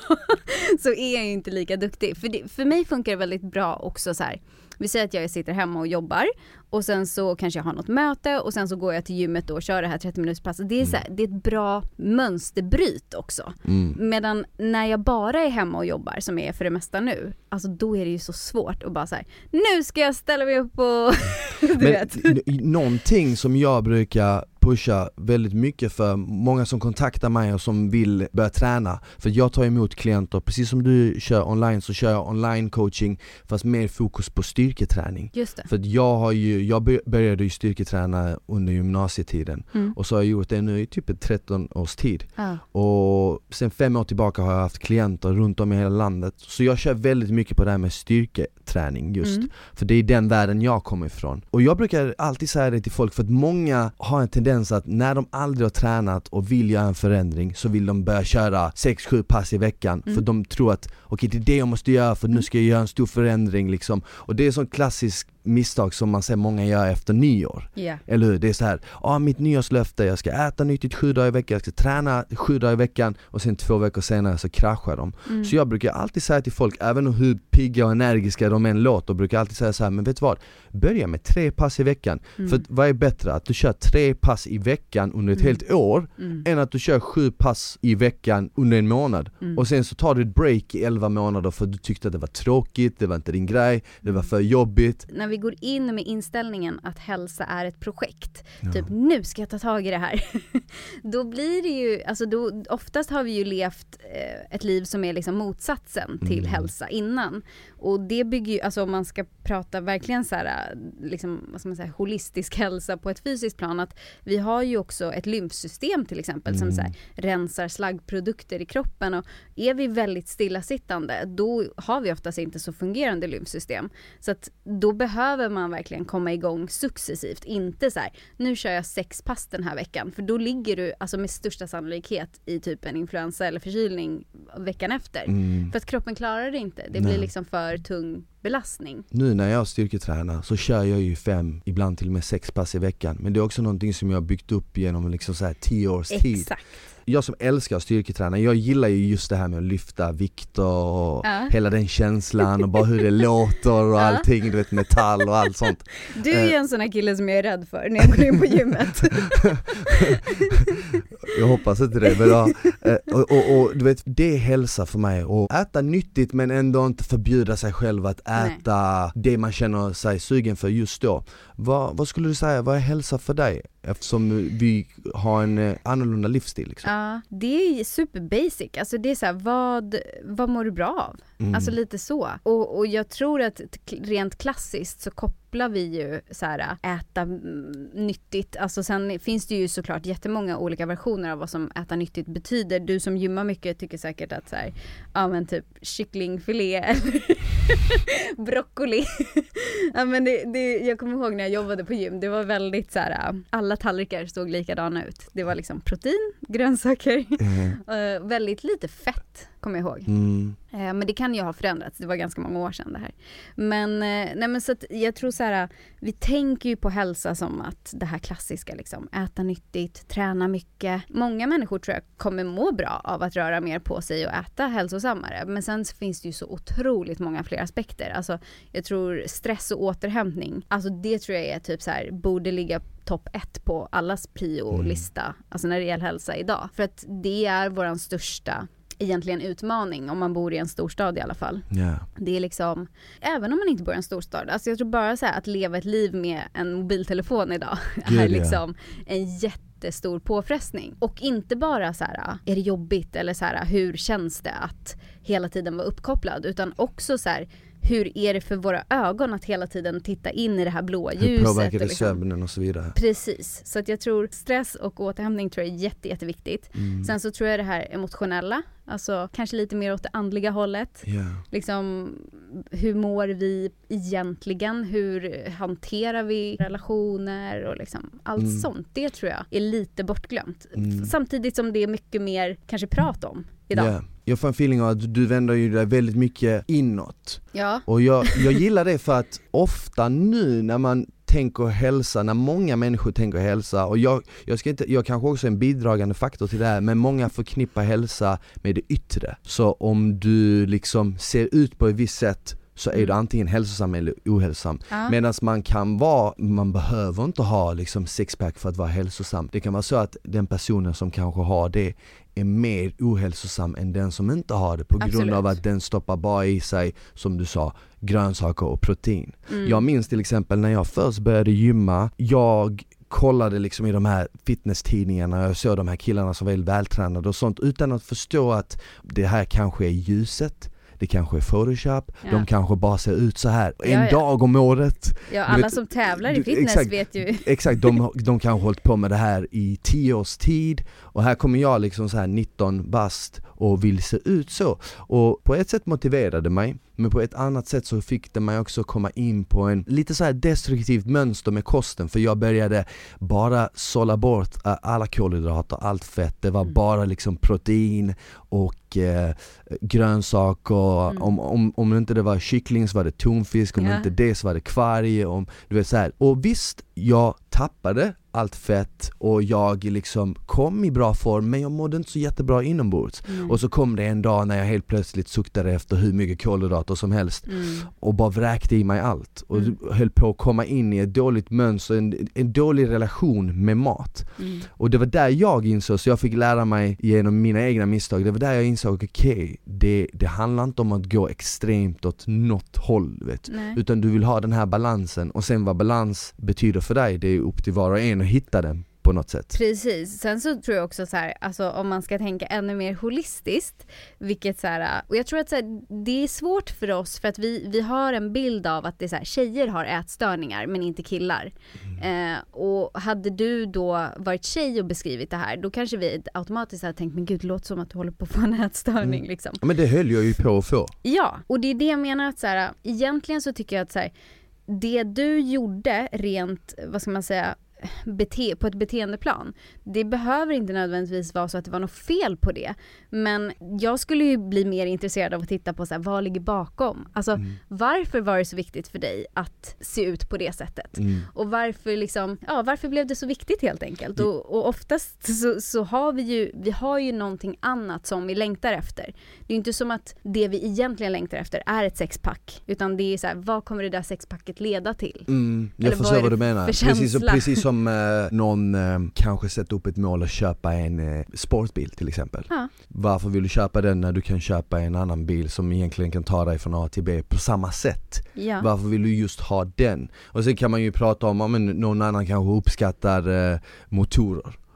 så är jag ju inte lika duktig. För, det, för mig funkar det väldigt bra också så här. Vi säger att jag sitter hemma och jobbar och sen så kanske jag har något möte och sen så går jag till gymmet då och kör det här 30 minuters passet. Det är, så här, det är ett bra mönsterbryt också. Mm. Medan när jag bara är hemma och jobbar, som jag är för det mesta nu, alltså då är det ju så svårt att bara så här, nu ska jag ställa mig upp och du Men vet. någonting som jag brukar pusha väldigt mycket för många som kontaktar mig och som vill börja träna För jag tar emot klienter, precis som du kör online så kör jag online coaching fast mer fokus på styrketräning Just det. För jag har ju, jag bör- började ju styrketräna under gymnasietiden Mm. och så har jag gjort det nu i typ ett 13 års tid Ja. och sen fem år tillbaka har jag haft klienter runt om i hela landet Så jag kör väldigt mycket på det här med styrketräning just Mm. För det är den världen jag kommer ifrån Och jag brukar alltid säga det till folk för att många har en tendens att när de aldrig har tränat och vill göra en förändring så vill de börja köra 6-7 pass i veckan Mm. För de tror att okej det är det jag måste göra för nu ska jag göra en stor förändring liksom Och det är sån klassisk misstag som man ser många göra efter nyår Ja. eller hur? Det är så här, ja mitt nyårslöfte, jag ska äta nyttigt sju dagar i veckan, jag ska träna sju dagar i veckan och sen två veckor senare så kraschar de. Mm. Så jag brukar alltid säga till folk, även hur pigga och energiska de än låter, brukar jag alltid säga så här, men vet du vad? Börja med tre pass i veckan. Mm. För vad är bättre? Att du kör tre pass i veckan under ett Mm. helt år, Mm. än att du kör sju pass i veckan under en månad. Mm. Och sen så tar du ett break i elva månader för att du tyckte att det var tråkigt, det var inte din grej, det var för jobbigt. när vi går in med inställningen att hälsa är ett projekt, Ja. typ nu ska jag ta tag i det här. då blir det ju, alltså då, oftast har vi ju levt eh, ett liv som är liksom motsatsen till Mm. hälsa innan. Och det bygger ju, alltså om man ska prata verkligen så här, eh, liksom, vad ska man säga, holistisk hälsa på ett fysiskt plan, att vi har ju också ett lymfsystem till exempel som Mm. så här, rensar slaggprodukter i kroppen och är vi väldigt stillasittande då har vi oftast inte så fungerande lymfsystem. Så att då behöver man verkligen komma igång successivt, inte så här nu kör jag sex pass den här veckan för då ligger du alltså med största sannolikhet i typ en influensa eller förkylning veckan efter. Mm. För att kroppen klarar det inte, det Nej. blir liksom för tung belastning. Nu när jag styrketränar så kör jag ju fem, ibland till och med sex pass i veckan Men det är också någonting som jag har byggt upp genom liksom så här tio års tid Exakt. Jag som älskar att styrketräna, jag gillar ju just det här med att lyfta vikter och Ja. hela den känslan och bara hur det låter och Ja. allting, du vet metall och allt sånt Du är ju en sån här kille som jag är rädd för när jag går in på gymmet. Jag hoppas inte det men ja, eh, och, och, och du vet det är hälsa för mig och äta nyttigt men ändå inte förbjuda sig själv att Nej. äta det man känner sig sugen för just då vad, vad skulle du säga, vad är hälsa för dig? Eftersom vi har en eh, annorlunda livsstil liksom. Ja, det är super basic. Alltså det är så här, vad, vad mår du bra av? Mm. Alltså lite så. Och, och jag tror att rent klassiskt så kopplar vi ju så här äta mm, nyttigt. Alltså sen finns det ju såklart jättemånga olika versioner av vad som äta nyttigt betyder. Du som gymmar mycket tycker säkert att så här, ja men typ kycklingfilé eller broccoli. ja men det, det, jag kommer ihåg när jag jobbade på gym, det var väldigt så här, alla tallrikar såg likadana ut. Det var liksom protein, grönsaker, Eh, eh, väldigt lite fett kommer jag ihåg. mm. Eh, Men det kan ju ha förändrats, det var ganska många år sedan det här. Men, eh, nej men så jag tror så här, vi tänker ju på hälsa som att det här klassiska liksom, äta nyttigt, träna mycket. Många människor tror jag kommer må bra av att röra mer på sig och äta hälsosammare. Men sen finns det ju så otroligt många fler aspekter. Alltså jag tror stress och återhämtning, alltså det tror jag är typ så här, borde ligga topp ett på allas prio-lista, alltså när det gäller hälsa idag. För att det är våran största egentligen utmaning om man bor i en storstad i alla fall. Ja. Det är liksom, även om man inte bor i en storstad, alltså jag tror bara så att leva ett liv med en mobiltelefon idag Gud, är liksom en jättestor påfrestning. Och inte bara så här, är det jobbigt eller så här, hur känns det att hela tiden vara uppkopplad, utan också så här, hur är det för våra ögon att hela tiden titta in i det här blåa Hur ljuset? påverkar det liksom- sömnen och så vidare? Precis, så att jag tror stress och återhämtning tror jag är jätte, jätteviktigt. Mm. Sen så tror jag det här emotionella, alltså kanske lite mer åt det andliga hållet. Ja. Liksom hur mår vi egentligen? Hur hanterar vi relationer och liksom allt Mm. sånt. Det tror jag är lite bortglömt. Mm. Samtidigt som det är mycket mer kanske prat om idag. Ja. Jag får en feeling av att du vänder ju dig väldigt mycket inåt. Ja. Och jag, jag gillar det för att ofta nu när man tänker hälsa, när många människor tänker hälsa och jag, jag, ska inte, jag kanske också är en bidragande faktor till det här men många förknippar hälsa med det yttre. Så om du liksom ser ut på ett visst sätt så är du Mm. antingen hälsosam eller ohälsosam. Ja. Medan man kan vara, man behöver inte ha liksom sixpack för att vara hälsosam. Det kan vara så att den personen som kanske har det är mer ohälsosam än den som inte har det på grund Absolut. av att den stoppar bara i sig, som du sa, grönsaker och protein. Mm. Jag minns till exempel när jag först började gymma, jag kollade liksom i de här fitnesstidningarna, jag såg de här killarna som var väldigt vältränade och sånt utan att förstå att det här kanske är ljuset, det kanske är photoshop, Ja. de kanske bara ser ut så här en Ja, ja. dag om året. ja, alla vet- som tävlar i fitness exakt. vet ju. Exakt, de, de kanske har hållit på med det här i 10 års tid och här kommer jag liksom så här 19 bast och vill se ut så. Och på ett sätt motiverade mig, men på ett annat sätt så fick det mig också komma in på en lite så här destruktivt mönster med kosten för jag började bara sålla bort alla kolhydrater, allt fett, det var Mm. bara liksom protein och eh, grönsaker, Mm. om, om, om inte det var kyckling så var det tonfisk, om Ja. inte det så var det kvarg, om, du vet så här. Och visst, jag tappade allt fett och jag liksom kom i bra form men jag mådde inte så jättebra inombords. Mm. Och så kom det en dag när jag helt plötsligt suktade efter hur mycket kolhydrater som helst Mm. och bara vräkte i mig allt och Mm. höll på att komma in i ett dåligt mönster, en, en dålig relation med mat. Mm. Och det var där jag insåg, så jag fick lära mig genom mina egna misstag, det var där jag insåg, okej, det, det handlar inte om att gå extremt åt något håll vet. Nej. Utan du vill ha den här balansen och sen vad balans betyder för dig, det är upp till var och en att hitta den på något sätt. Precis, sen så tror jag också så här, alltså om man ska tänka ännu mer holistiskt, vilket så här, och jag tror att så här, det är svårt för oss för att vi, vi har en bild av att det är så här, tjejer har ätstörningar men inte killar. Mm. Eh, och hade du då varit tjej och beskrivit det här, då kanske vi automatiskt hade tänkt, men gud det låter som att du håller på att få en ätstörning Mm. liksom. Men det höll jag ju på att få. Ja, och det är det jag menar att så här, egentligen så tycker jag att så det du gjorde rent, vad ska man säga, bete, på ett beteendeplan, det behöver inte nödvändigtvis vara så att det var något fel på det. Men jag skulle ju bli mer intresserad av att titta på så här, vad ligger bakom? Alltså Mm. varför var det så viktigt för dig att se ut på det sättet? Mm. Och varför liksom, ja varför blev det så viktigt helt enkelt? Och, och oftast så, så har vi ju, vi har ju någonting annat som vi längtar efter. Det är ju inte som att det vi egentligen längtar efter är ett sexpack, utan det är så här, vad kommer det där sexpacket leda till? Mm, jag Eller vad förstår vad det du menar. Precis, precis som eh, någon eh, kanske sätter upp ett mål att köpa en eh, sportbil till exempel. Ja. Varför vill du köpa den när du kan köpa en annan bil som egentligen kan ta dig från A till B på samma sätt? Ja. Varför vill du just ha den? Och sen kan man ju prata om, om någon annan kanske uppskattar eh,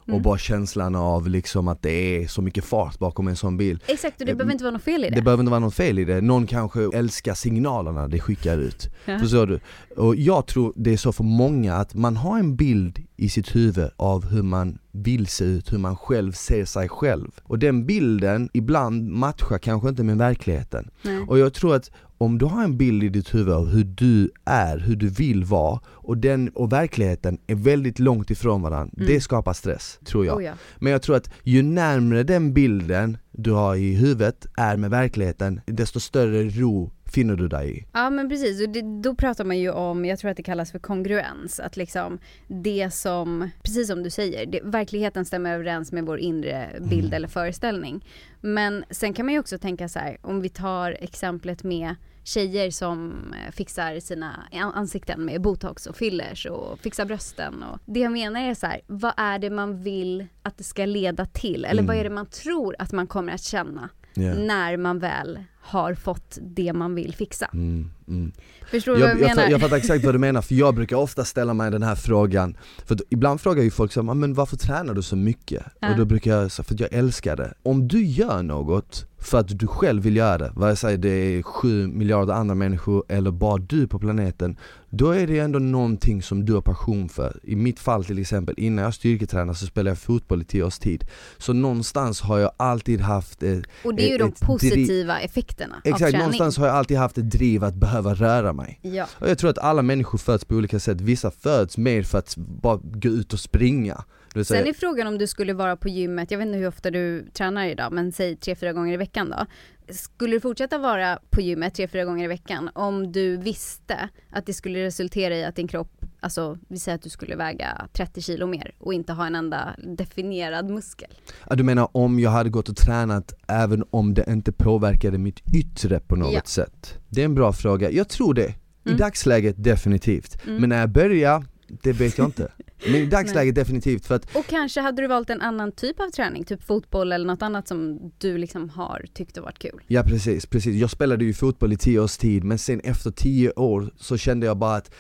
motorer och Mm. bara känslan av liksom att det är så mycket fart bakom en sån bil. Exakt, och det Eh, behöver inte vara något fel i det. Det behöver inte vara något fel i det, någon kanske älskar signalerna det skickar ut. Ja. Förstår du? Och jag tror det är så för många att man har en bild i sitt huvud av hur man vill se ut, hur man själv ser sig själv. Och den bilden ibland matchar kanske inte med verkligheten. Nej. Och jag tror att om du har en bild i ditt huvud av hur du är, hur du vill vara och den och verkligheten är väldigt långt ifrån varandra, Mm. det skapar stress, tror jag. Oh, ja. Men jag tror att ju närmre den bilden du har i huvudet är med verkligheten, desto större ro finner du dig i. Ja men precis, och det, då pratar man ju om, jag tror att det kallas för kongruens, att liksom det som, precis som du säger, det, verkligheten stämmer överens med vår inre bild Mm. eller föreställning. Men sen kan man ju också tänka så här, om vi tar exemplet med tjejer som eh, fixar sina an- ansikten med botox och fillers och fixar brösten och det jag menar är så här, vad är det man vill att det ska leda till? Eller vad Mm. är det man tror att man kommer att känna Yeah. när man väl har fått det man vill fixa. Mm, mm. Förstår du vad Jag, jag jag, menar? jag fattar exakt vad du menar, för jag brukar ofta ställa mig den här frågan För ibland frågar ju folk så här, men varför tränar du så mycket? Ja. Och då brukar jag säga, för att jag älskar det Om du gör något för att du själv vill göra det, vare sig det är sju miljarder andra människor eller bara du på planeten Då är det ändå någonting som du har passion för I mitt fall till exempel, innan jag styrketränade så spelade jag fotboll i tio års tid Så någonstans har jag alltid haft eh, Och det är ju de ett driv- positiva effekterna av Exakt, träning. någonstans har jag alltid haft ett driv att behöva röra mig Ja. och jag tror att alla människor föds på olika sätt, vissa föds mer för att bara gå ut och springa vill Sen säga, är frågan om du skulle vara på gymmet, jag vet inte hur ofta du tränar idag, men säg tre, fyra gånger i veckan då. Skulle du fortsätta vara på gymmet tre, fyra gånger i veckan om du visste att det skulle resultera i att din kropp, alltså vi säger att du skulle väga 30 kilo mer och inte ha en enda definierad muskel. ja, du menar om jag hade gått och tränat även om det inte påverkade mitt yttre på något Ja. sätt? Det är en bra fråga, jag tror det. I Mm. dagsläget definitivt, Mm. men när jag börjar, det vet jag inte. Men i dagsläget definitivt för att Och kanske hade du valt en annan typ av träning, typ fotboll eller något annat som du liksom har tyckt har varit kul. Ja precis, precis. Jag spelade ju fotboll i tio års tid men sen efter tio år så kände jag bara att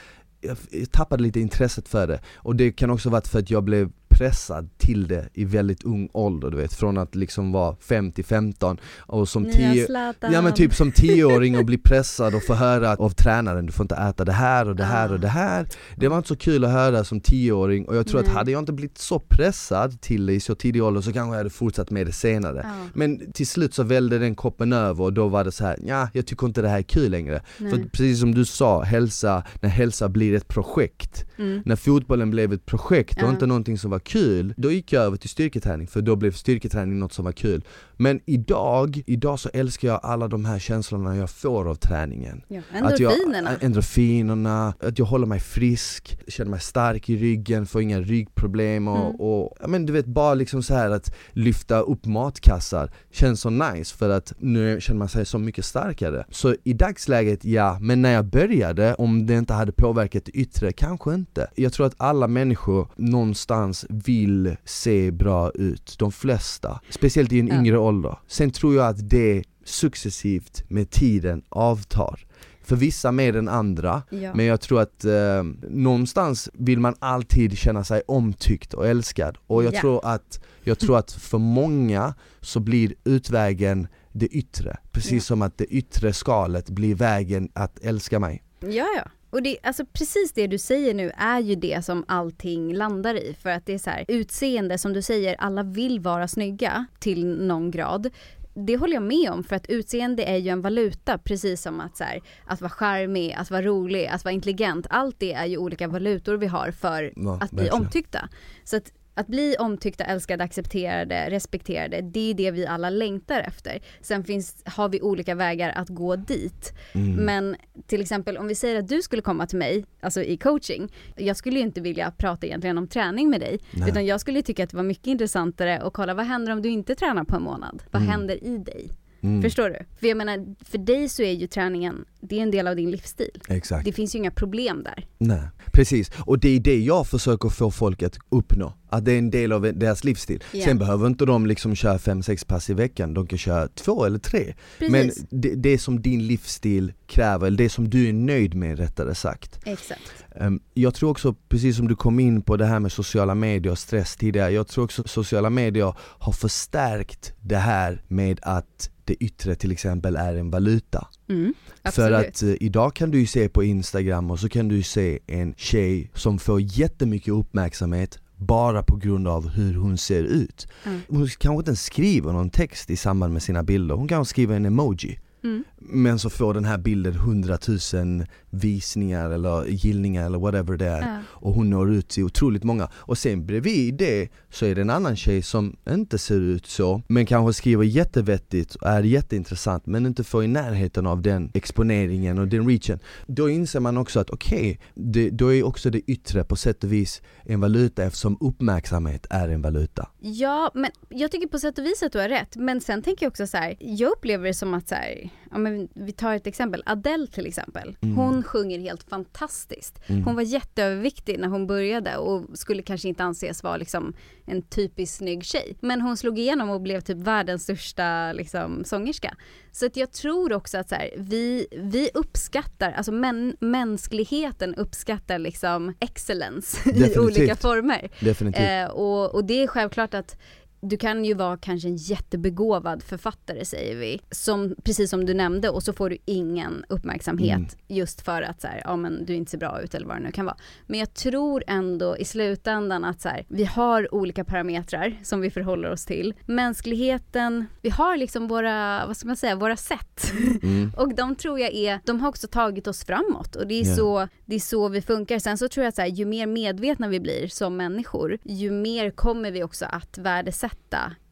jag jag tappade lite intresset för det. Och det kan också varit för att jag blev pressad till det i väldigt ung ålder du vet, från att liksom vara 5 till 15 och som Nya 10 Zlatan. Ja men typ som tioåring och bli pressad och få höra av tränaren du får inte äta det här och det här och det här Det var inte så kul att höra som tioåring och jag tror Nej. att hade jag inte blivit så pressad till det i så tidig ålder så kanske jag hade fortsatt med det senare Ja. men till slut så välde den koppen över och då var det så här, ja jag tycker inte det här är kul längre. Nej. För precis som du sa, hälsa, när hälsa blir ett projekt. Mm. När fotbollen blev ett projekt och Ja. inte någonting som var kul, då gick jag över till styrketräning för då blev styrketräning något som var kul. Men idag, idag så älskar jag alla de här känslorna jag får av träningen. Ja. Att jag- Endorfinerna. endorfinerna, att jag håller mig frisk, känner mig stark i ryggen, får inga ryggproblem och, Mm. och ja, men du vet bara liksom så här att lyfta upp matkassar känns så nice för att nu känner man sig så mycket starkare. Så i dagsläget ja, men när jag började, om det inte hade påverkat det yttre, kanske inte. Jag tror att alla människor någonstans vill se bra ut, de flesta. Speciellt i en Ja. yngre ålder. Sen tror jag att det successivt med tiden avtar. För vissa mer än andra, Ja. men jag tror att eh, någonstans vill man alltid känna sig omtyckt och älskad. Och jag, Ja. tror att, jag tror att för många så blir utvägen det yttre. Precis Ja. som att det yttre skalet blir vägen att älska mig. Ja, ja. Och det, alltså precis det du säger nu är ju det som allting landar i. För att det är så här, utseende som du säger, alla vill vara snygga till någon grad. Det håller jag med om för att utseende är ju en valuta precis som att så här, att vara charmig, att vara rolig, att vara intelligent. Allt det är ju olika valutor vi har för Ja, att bli verkligen. omtyckta. Så att, att bli omtyckta, älskade, accepterade, respekterade, det är det vi alla längtar efter. Sen finns, har vi olika vägar att gå dit. Mm. Men till exempel om vi säger att du skulle komma till mig, alltså i coaching, jag skulle ju inte vilja prata egentligen om träning med dig, Nej. utan jag skulle tycka att det var mycket intressantare att kolla vad händer om du inte tränar på en månad? Vad Mm. händer i dig? Mm. Förstår du? För jag menar, för dig så är ju träningen, det är en del av din livsstil. Exakt. Det finns ju inga problem där. Nej, precis. Och det är det jag försöker få folk att uppnå. Att det är en del av deras livsstil. Ja. Sen behöver inte de liksom köra 5-6 pass i veckan, de kan köra två eller tre. Men Precis. det, det som din livsstil kräver, eller det som du är nöjd med rättare sagt. Exakt. Ehm, Jag tror också, precis som du kom in på det här med sociala medier och stress tidigare, jag tror också sociala medier har förstärkt det här med att det yttre till exempel är en valuta. Mm, För att eh, idag kan du ju se på instagram och så kan du se en tjej som får jättemycket uppmärksamhet bara på grund av hur hon ser ut. Mm. Hon kanske inte ens skriver någon text i samband med sina bilder, hon kanske skriver en emoji. Mm. Men så får den här bilden 100 000 visningar eller gillningar eller whatever det är Ja. och hon når ut till otroligt många. Och sen bredvid det så är det en annan tjej som inte ser ut så men kanske skriver jättevettigt och är jätteintressant men inte får i närheten av den exponeringen och den reachen. Då inser man också att okej, det då är också det yttre på sätt och vis en valuta eftersom uppmärksamhet är en valuta. Ja, men jag tycker på sätt och vis att du har rätt. Men sen tänker jag också så här, jag upplever det som att så här, ja men vi tar ett exempel, Adele till exempel. Mm. Hon sjunger helt fantastiskt. Mm. Hon var jätteöverviktig när hon började och skulle kanske inte anses vara liksom en typiskt snygg tjej. Men hon slog igenom och blev typ världens största liksom, sångerska. Så att jag tror också att så här, vi, vi uppskattar, alltså män, mänskligheten uppskattar liksom excellence i Definitivt. olika former. Definitivt. Eh, och, och det är självklart att du kan ju vara kanske en jättebegåvad författare säger vi, som, precis som du nämnde och så får du ingen uppmärksamhet Mm. just för att så här, ja men du inte ser bra ut eller vad det nu kan vara. Men jag tror ändå i slutändan att så här, vi har olika parametrar som vi förhåller oss till. Mänskligheten, vi har liksom våra, vad ska man säga, våra sätt. Mm. Och de tror jag är, de har också tagit oss framåt och det är, Ja. så, det är så vi funkar. Sen så tror jag att så här, ju mer medvetna vi blir som människor, ju mer kommer vi också att värdesätta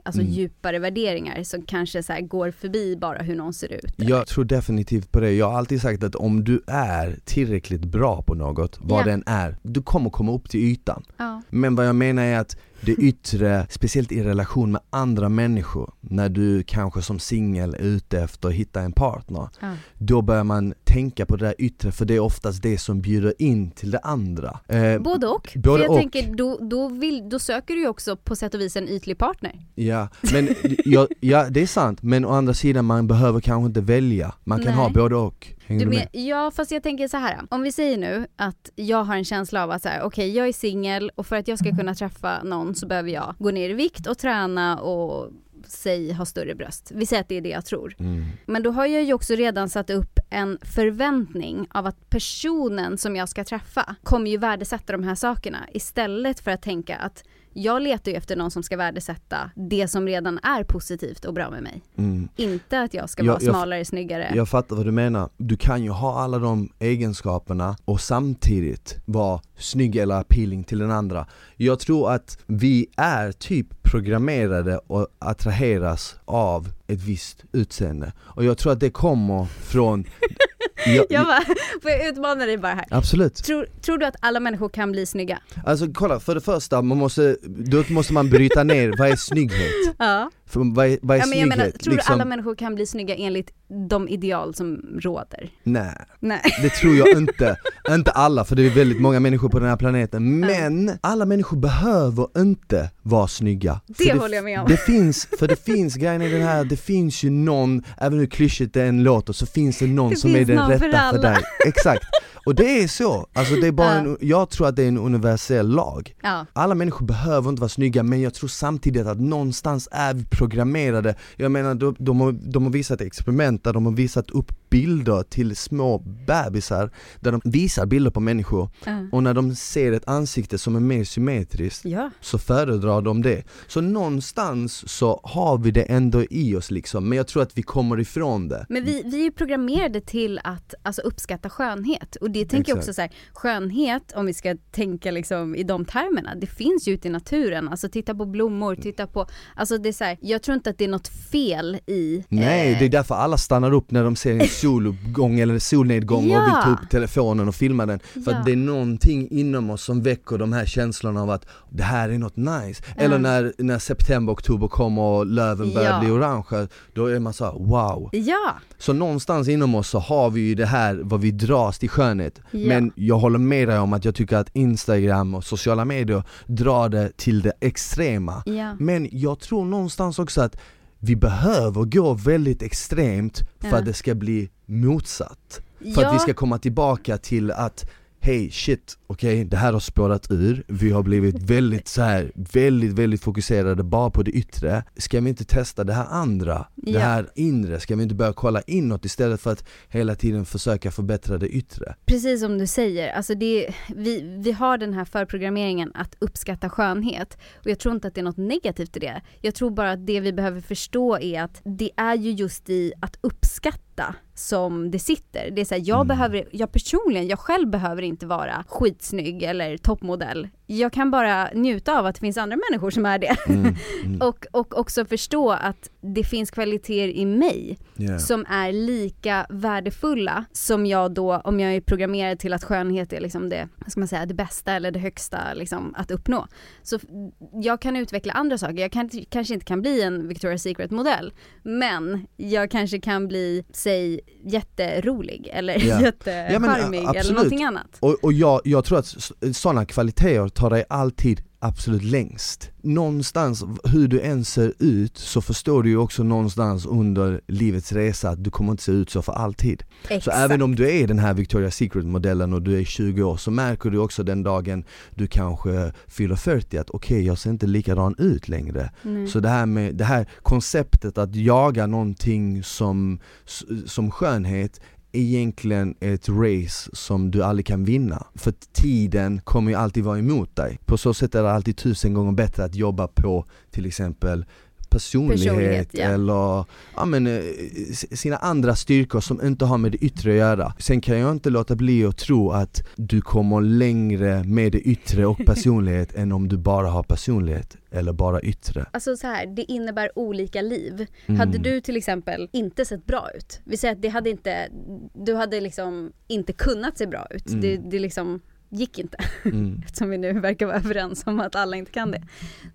alltså Mm. djupare värderingar som kanske så går förbi bara hur någon ser ut. Jag tror definitivt på det. Jag har alltid sagt att om du är tillräckligt bra på något, vad Ja. den är, du kommer komma upp till ytan. Ja. Men vad jag menar är att det yttre, speciellt i relation med andra människor, när du kanske som singel är ute efter att hitta en partner, Ja. då börjar man tänka på det där yttre för det är oftast det som bjuder in till det andra. Eh, Både och. Både För jag och. tänker, då, då, vill, då söker du ju också på sätt och vis en ytlig partner. Ja, men ja, ja, det är sant, men å andra sidan man behöver kanske inte välja, man kan Nej. ha både och. Hänger Du med? ja fast jag tänker så här. om vi säger nu att jag har en känsla av att så här, okej jag är singel och för att jag ska kunna träffa någon så behöver jag gå ner i vikt och träna och säg ha större bröst. Vi säger att det är det jag tror. Mm. Men då har jag ju också redan satt upp en förväntning av att personen som jag ska träffa kommer ju värdesätta de här sakerna istället för att tänka att jag letar ju efter någon som ska värdesätta det som redan är positivt och bra med mig. Mm. Inte att jag ska Jag- vara jag- smalare, snyggare. Jag fattar vad du menar. Du kan ju ha alla de egenskaperna och samtidigt vara snygg eller appealing till den andra. Jag tror att vi är typ programmerade och attraheras av ett visst utseende. Och jag tror att det kommer från... jag, Jag bara, får jag utmana dig bara här? Absolut. Tror, tror du att alla människor kan bli snygga? Alltså kolla, för det första, man måste, då måste man bryta ner, vad är snygghet? Ja. För vad är, vad är ja men jag menar, tror Liksom- du alla människor kan bli snygga enligt de ideal som råder? Nej. Nej. Det tror jag inte, inte alla för det är väldigt många människor på den här planeten Men alla människor behöver inte vara snygga Det För håller jag med om. Det finns, för det finns grejen i den här, det finns ju någon, även hur klyschigt det än låter så finns det någon Det som är den för rätta för, alla. dig Exakt, och det är så, alltså det är bara en, jag tror att det är en universell lag. Ja. alla människor behöver inte vara snygga men jag tror samtidigt att någonstans är vi programmerade. Jag menar de, de, har, de har visat experiment där de har visat upp bilder till små bebisar Där de visar bilder på människor. Ja. och när de ser ett ansikte som är mer symmetriskt ja. så föredrar de det. Så någonstans så har vi det ändå i oss liksom men jag tror att vi kommer ifrån det. Men vi, vi är ju programmerade till att alltså, uppskatta skönhet. Och det tänker jag också så här, skönhet om vi ska tänka liksom i de termerna, det finns ju ute i naturen, alltså titta på blommor, titta på, alltså det är så här, jag tror inte att det är något fel i Nej, eh, det är därför alla stannar upp när de ser en soluppgång eller solnedgång och Ja. vill ta upp telefonen och filma den. För Ja. att det är någonting inom oss som väcker de här känslorna av att det här är något nice. Eller när, när september, oktober kommer och löven börjar Ja. bli orangea Då är man så här: wow. Ja, Så någonstans inom oss så har vi ju det här vad vi dras till skönhet Ja. Men jag håller med dig om att jag tycker att Instagram och sociala medier drar det till det extrema ja, men jag tror någonstans också att vi behöver gå väldigt extremt för Ja. att det ska bli motsatt. För ja. att vi ska komma tillbaka till att Hej shit, okej det här har spårat ur, vi har blivit väldigt så här, väldigt väldigt fokuserade bara på det yttre Ska vi inte testa det här andra, det Ja. här inre? Ska vi inte börja kolla inåt istället för att hela tiden försöka förbättra det yttre? Precis som du säger, alltså det, vi, vi har den här förprogrammeringen att uppskatta skönhet och jag tror inte att det är något negativt i det. Jag tror bara att det vi behöver förstå är att det är ju just i att uppskatta som det sitter. Det är så här, jag Mm. behöver, jag personligen, jag själv behöver inte vara skitsnygg eller toppmodell jag kan bara njuta av att det finns andra människor som är det. Mm, mm. och, och också förstå att det finns kvaliteter i mig Yeah. som är lika värdefulla som jag då, om jag är programmerad till att skönhet är liksom det, vad ska man säga, det bästa eller det högsta liksom att uppnå. Så jag kan utveckla andra saker, jag kan, kanske inte kan bli en Victoria's Secret modell, men jag kanske kan bli, säg jätterolig eller Ja. jättecharmig Ja, eller någonting annat. Och, och jag, jag tror att sådana kvaliteter tar dig alltid absolut längst. Någonstans, hur du än ser ut, så förstår du ju också någonstans under livets resa att du kommer inte se ut så för alltid. Exakt. Så även om du är den här Victoria's Secret modellen och du är 20 år så märker du också den dagen du kanske fyller 40 att okej jag ser inte likadan ut längre. Nej. Så det här med det här konceptet att jaga någonting som, som skönhet egentligen ett race som du aldrig kan vinna. För tiden kommer ju alltid vara emot dig. På så sätt är det alltid tusen gånger bättre att jobba på till exempel personlighet, Personlighet, ja. eller ja, men, eh, sina andra styrkor som inte har med det yttre att göra. Sen kan jag inte låta bli att tro att du kommer längre med det yttre och personlighet än om du bara har personlighet eller bara yttre. Alltså så här, det innebär olika liv. Mm. Hade du till exempel inte sett bra ut, vi säger att det hade inte, du hade liksom inte kunnat se bra ut. Mm. Det, det liksom gick inte, Mm. eftersom vi nu verkar vara överens om att alla inte kan det.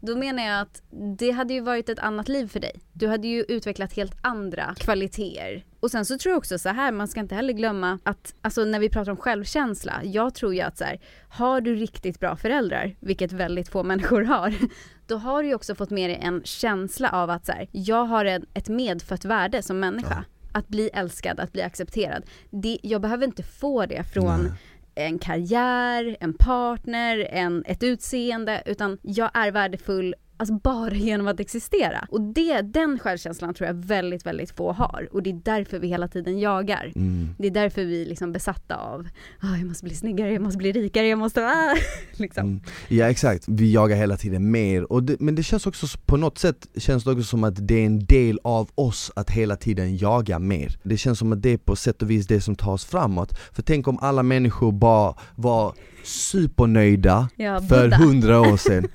Då menar jag att det hade ju varit ett annat liv för dig. Du hade ju utvecklat helt andra kvaliteter. Och sen så tror jag också så här, man ska inte heller glömma att, alltså när vi pratar om självkänsla, jag tror ju att så här, har du riktigt bra föräldrar, vilket väldigt få människor har, då har du ju också fått med dig en känsla av att så här, jag har en, ett medfött värde som människa. Att bli älskad, att bli accepterad. Det, jag behöver inte få det från Nej en karriär, en partner, en, ett utseende, utan jag är värdefull Alltså bara genom att existera. Och det, den självkänslan tror jag väldigt, väldigt få har. Och det är därför vi hela tiden jagar. Mm. Det är därför vi är liksom besatta av, ah, jag måste bli snyggare, jag måste bli rikare, jag måste, ah, liksom. Mm. Ja exakt, vi jagar hela tiden mer, och det, men det känns också på något sätt känns det också som att det är en del av oss att hela tiden jaga mer. Det känns som att det är på sätt och vis det som tar oss framåt. För tänk om alla människor bara var supernöjda Ja, för hundra år sedan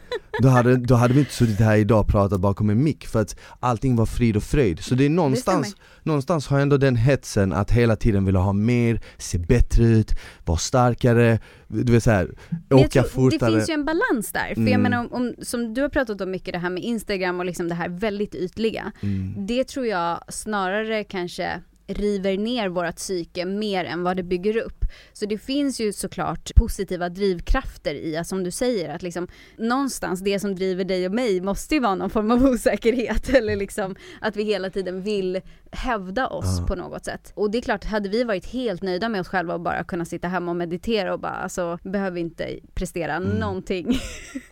då hade, då hade vi inte suttit här idag och pratat bakom en mick för att allting var frid och fröjd. Så det är någonstans, stämmer. någonstans har jag ändå den hetsen att hela tiden vilja ha mer, se bättre ut, vara starkare, du vet såhär, jag åka tror, fortare. Det finns ju en balans där. För jag Mm. menar om, om, som du har pratat om mycket det här med Instagram och liksom det här väldigt ytliga. Mm. Det tror jag snarare kanske river ner vårt psyke mer än vad det bygger upp. Så det finns ju såklart positiva drivkrafter i att som du säger att liksom någonstans det som driver dig och mig måste ju vara någon form av osäkerhet eller liksom att vi hela tiden vill hävda oss Ja. på något sätt. Och det är klart, hade vi varit helt nöjda med oss själva och bara kunna sitta hemma och meditera och bara alltså behöver inte prestera Mm. någonting.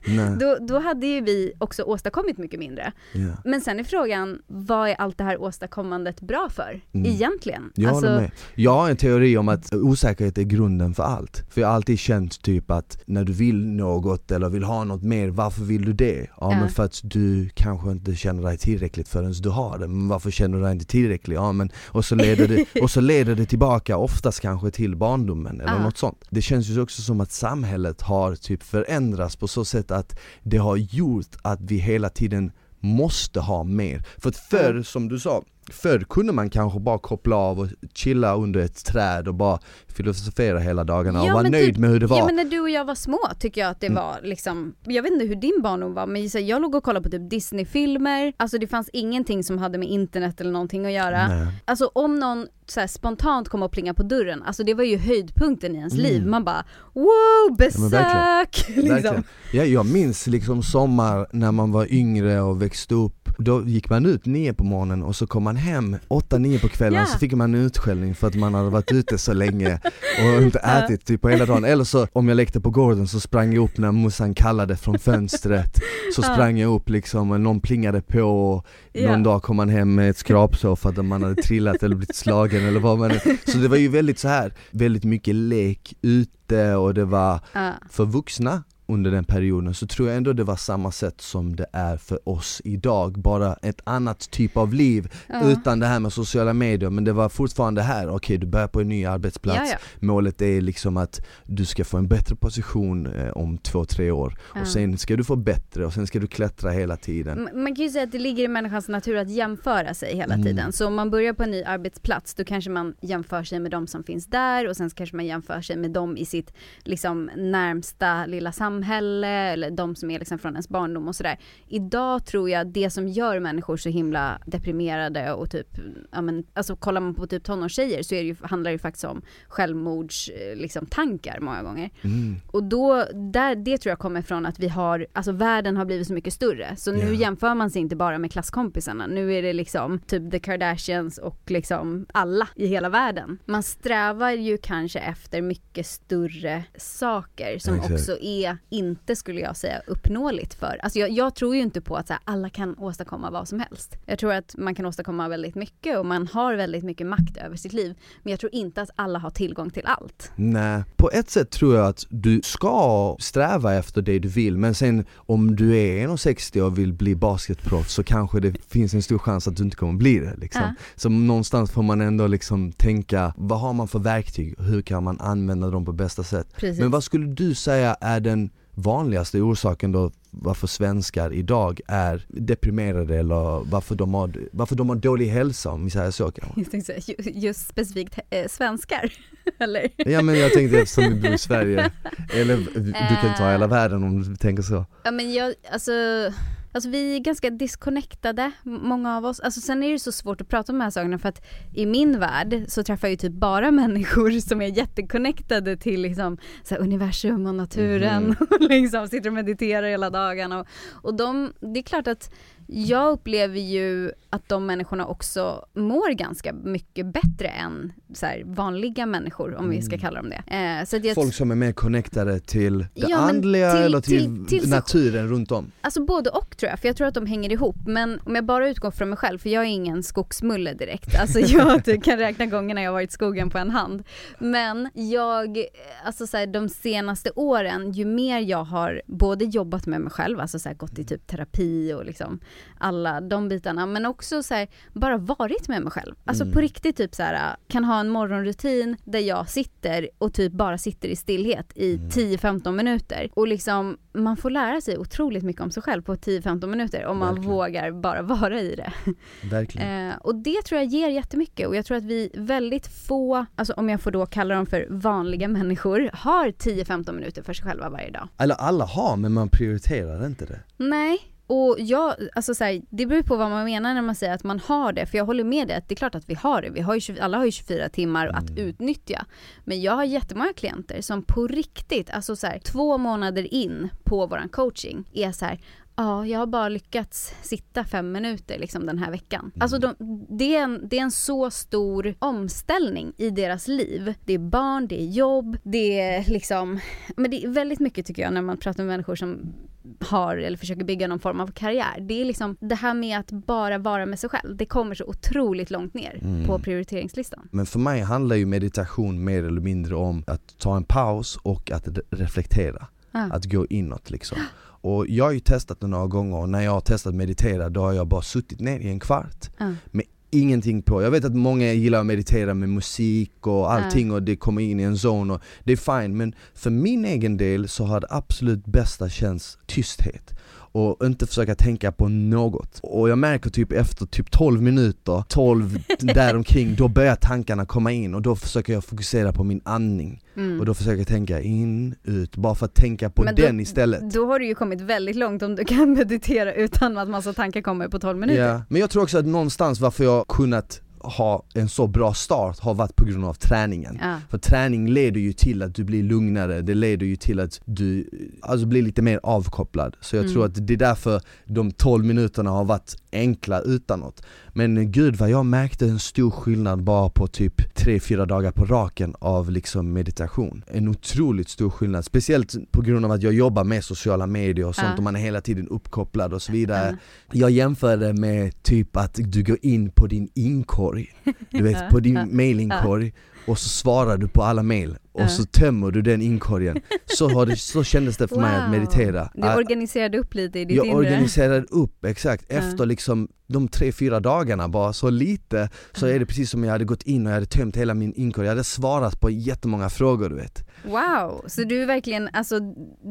Då, då hade ju vi också åstadkommit mycket mindre. ja. Men sen är frågan, vad är allt det här åstadkommandet bra för? Mm. Egentligen? Jag Alltså, med. Jag har en teori om att osäkerhet är grunden för allt. För jag har alltid känt typ att när du vill något eller vill ha något mer, varför vill du det? Ja, Ja. men för att du kanske inte känner dig tillräckligt förrän du har det. Men varför känner du dig inte tillräcklig? Ja, men, och, så leder det, och så leder det tillbaka oftast kanske till barndomen eller Ja. något sånt. Det känns ju också som att samhället har typ förändrats på så sätt att det har gjort att vi hela tiden måste ha mer. För att förr, som du sa, förr kunde man kanske bara koppla av och chilla under ett träd och bara filosofera hela dagarna och Ja, vara men nöjd typ- med hur det var. Ja men när du och jag var små tycker jag att det Mm. var liksom, jag vet inte hur din barndom var men jag låg och kollade på typ Disney-filmer, alltså det fanns ingenting som hade med internet eller någonting att göra. Nej. Alltså om någon så spontant kom och plinga på dörren, alltså det var ju höjdpunkten i ens Mm. liv. Man bara wow, besök! liksom. Verkligen. Ja, jag minns liksom sommar när man var yngre och växte upp Då gick man ut nio på morgonen och så kom man hem åtta, nio på kvällen Ja. så fick man en utskällning för att man hade varit ute så länge och inte ätit typ på hela dagen. Eller så om jag lekte på gården så sprang jag upp när morsan kallade från fönstret. Så sprang jag upp liksom och någon plingade på och någon dag kom man hem med ett skrapsår för att man hade trillat eller blivit slagen eller vad man Så det var ju väldigt så här väldigt mycket lek ute och det var för vuxna under den perioden så tror jag ändå det var samma sätt som det är för oss idag, bara ett annat typ av liv Ja. utan det här med sociala medier men det var fortfarande här, okej du börjar på en ny arbetsplats, Ja, ja. målet är liksom att du ska få en bättre position eh, om två, tre år och sen ska du få bättre och sen ska du klättra hela tiden. Man kan ju säga att det ligger i människans natur att jämföra sig hela Mm. tiden. Så om man börjar på en ny arbetsplats då kanske man jämför sig med de som finns där och sen kanske man jämför sig med dem i sitt liksom närmsta lilla samhälle eller de som är liksom från ens barndom och sådär. Idag tror jag det som gör människor så himla deprimerade och typ, ja men alltså kollar man på typ tonårstjejer så är det ju, handlar det ju faktiskt om självmords eh, liksom, tankar många gånger. Mm. Och då, där, det tror jag kommer från att vi har, alltså världen har blivit så mycket större. Så nu Ja. jämför man sig inte bara med klasskompisarna, nu är det liksom typ the Kardashians och liksom alla i hela världen. Man strävar ju kanske efter mycket större saker som Exakt. också är, inte skulle jag säga, uppnåeligt för. Alltså jag, jag tror ju inte på att här, alla kan åstadkomma vad som helst. Jag tror att man kan åstadkomma väldigt mycket och man har väldigt mycket makt över sitt liv. Men jag tror inte att alla har tillgång till allt. Nej, på ett sätt tror jag att du ska sträva efter det du vill men sen om du är 1,60 och vill bli basketproffs så kanske det finns en stor chans att du inte kommer bli det liksom. Ja. Så någonstans får man ändå liksom tänka, vad har man för verktyg? Hur kan man använda dem på bästa sätt? Precis. Men vad skulle du säga är den vanligaste orsaken då varför svenskar idag är deprimerade eller varför de har, varför de har dålig hälsa om vi säger så kanske? Jag tänkte just specifikt eh, svenskar, eller? Ja men jag tänkte eftersom vi bor i Sverige, eller du kan ta hela världen om du tänker så. Ja men jag, alltså, alltså vi är ganska disconnectade, många av oss. Alltså sen är det så svårt att prata om de här sakerna för att i min värld så träffar jag ju typ bara människor som är jätteconnectade till liksom så universum och naturen Mhm. och liksom sitter och mediterar hela dagarna. Och, och de, det är klart att jag upplever ju att de människorna också mår ganska mycket bättre än så här, vanliga människor om vi ska Mm. kalla dem det. Eh, så jag, Folk som är mer connectade till det Ja, andliga till- eller till, till- till naturen runt om. Alltså både och tror jag, för jag tror att de hänger ihop. Men om jag bara utgår från mig själv, för jag är ingen skogsmulle direkt. Alltså jag kan räkna gångerna jag varit i skogen på en hand. Men jag, alltså så här, de senaste åren, ju mer jag har både jobbat med mig själv, alltså så här, gått i typ terapi och liksom alla de bitarna, men också så här, bara varit med mig själv. Alltså Mm. på riktigt typ så här, kan ha en morgonrutin där jag sitter och typ bara sitter i stillhet i Mm. 10-15 minuter. Och liksom, man får lära sig otroligt mycket om sig själv på 10-15 minuter om man Verkligen. vågar bara vara i det. Verkligen. Eh, och det tror jag ger jättemycket och jag tror att vi väldigt få, alltså om jag får då kalla dem för vanliga människor, har 10-15 minuter för sig själva varje dag. Eller alla har men man prioriterar inte det. Nej, och jag, alltså så här, det beror på vad man menar när man säger att man har det, för jag håller med dig att det är klart att vi har det, vi har ju, 20 alla har ju 24 timmar att Mm. utnyttja. Men jag har jättemånga klienter som på riktigt, alltså så här, två månader in på våran coaching är så här, Ja, jag har bara lyckats sitta fem minuter liksom den här veckan. Alltså de, det, är en, det är en så stor omställning i deras liv. Det är barn, det är jobb, det är liksom, men det är väldigt mycket tycker jag när man pratar med människor som har eller försöker bygga någon form av karriär. Det är liksom det här med att bara vara med sig själv. Det kommer så otroligt långt ner Mm. på prioriteringslistan. Men för mig handlar ju meditation mer eller mindre om att ta en paus och att re- reflektera. Ja. Att gå inåt liksom. Och jag har ju testat det några gånger och när jag har testat meditera då har jag bara suttit ner i en kvart. Ja. Ingenting på. Jag vet att många gillar att meditera med musik och allting och det kommer in i en zon och det är fine men för min egen del så har det absolut bästa känts tysthet och inte försöka tänka på något. Och jag märker typ efter typ 12 minuter, 12 däromkring, då börjar tankarna komma in och då försöker jag fokusera på min andning. Mm. Och då försöker jag tänka in, ut, bara för att tänka på Men då- den istället. Då har du ju kommit väldigt långt om du kan meditera utan att massa tankar kommer på 12 minuter. Ja, men jag tror också att någonstans varför jag kunnat ha en så bra start har varit på grund av träningen. Ja. För träning leder ju till att du blir lugnare, det leder ju till att du alltså blir lite mer avkopplad. Så jag Mm. tror att det är därför de 12 minuterna har varit enkla utan något. Men gud vad jag märkte en stor skillnad bara på typ 3-4 dagar på raken av liksom meditation. En otroligt stor skillnad, speciellt på grund av att jag jobbar med sociala medier och sånt Ja. och man är hela tiden uppkopplad och så vidare. Ja. Jag jämför det med typ att du går in på din inkorg, du vet på din Ja. mailinkorg och så svarar du på alla mail. Och så tömmer du den inkorgen. Så, har det, så kändes det för mig att Wow. meditera. Du organiserade upp lite i ditt jag inre. organiserade upp, exakt, efter liksom de tre, fyra dagarna bara så lite så är det precis som jag hade gått in och jag hade tömt hela min inkorg, jag hade svarat på jättemånga frågor du vet. Wow, så du verkligen, alltså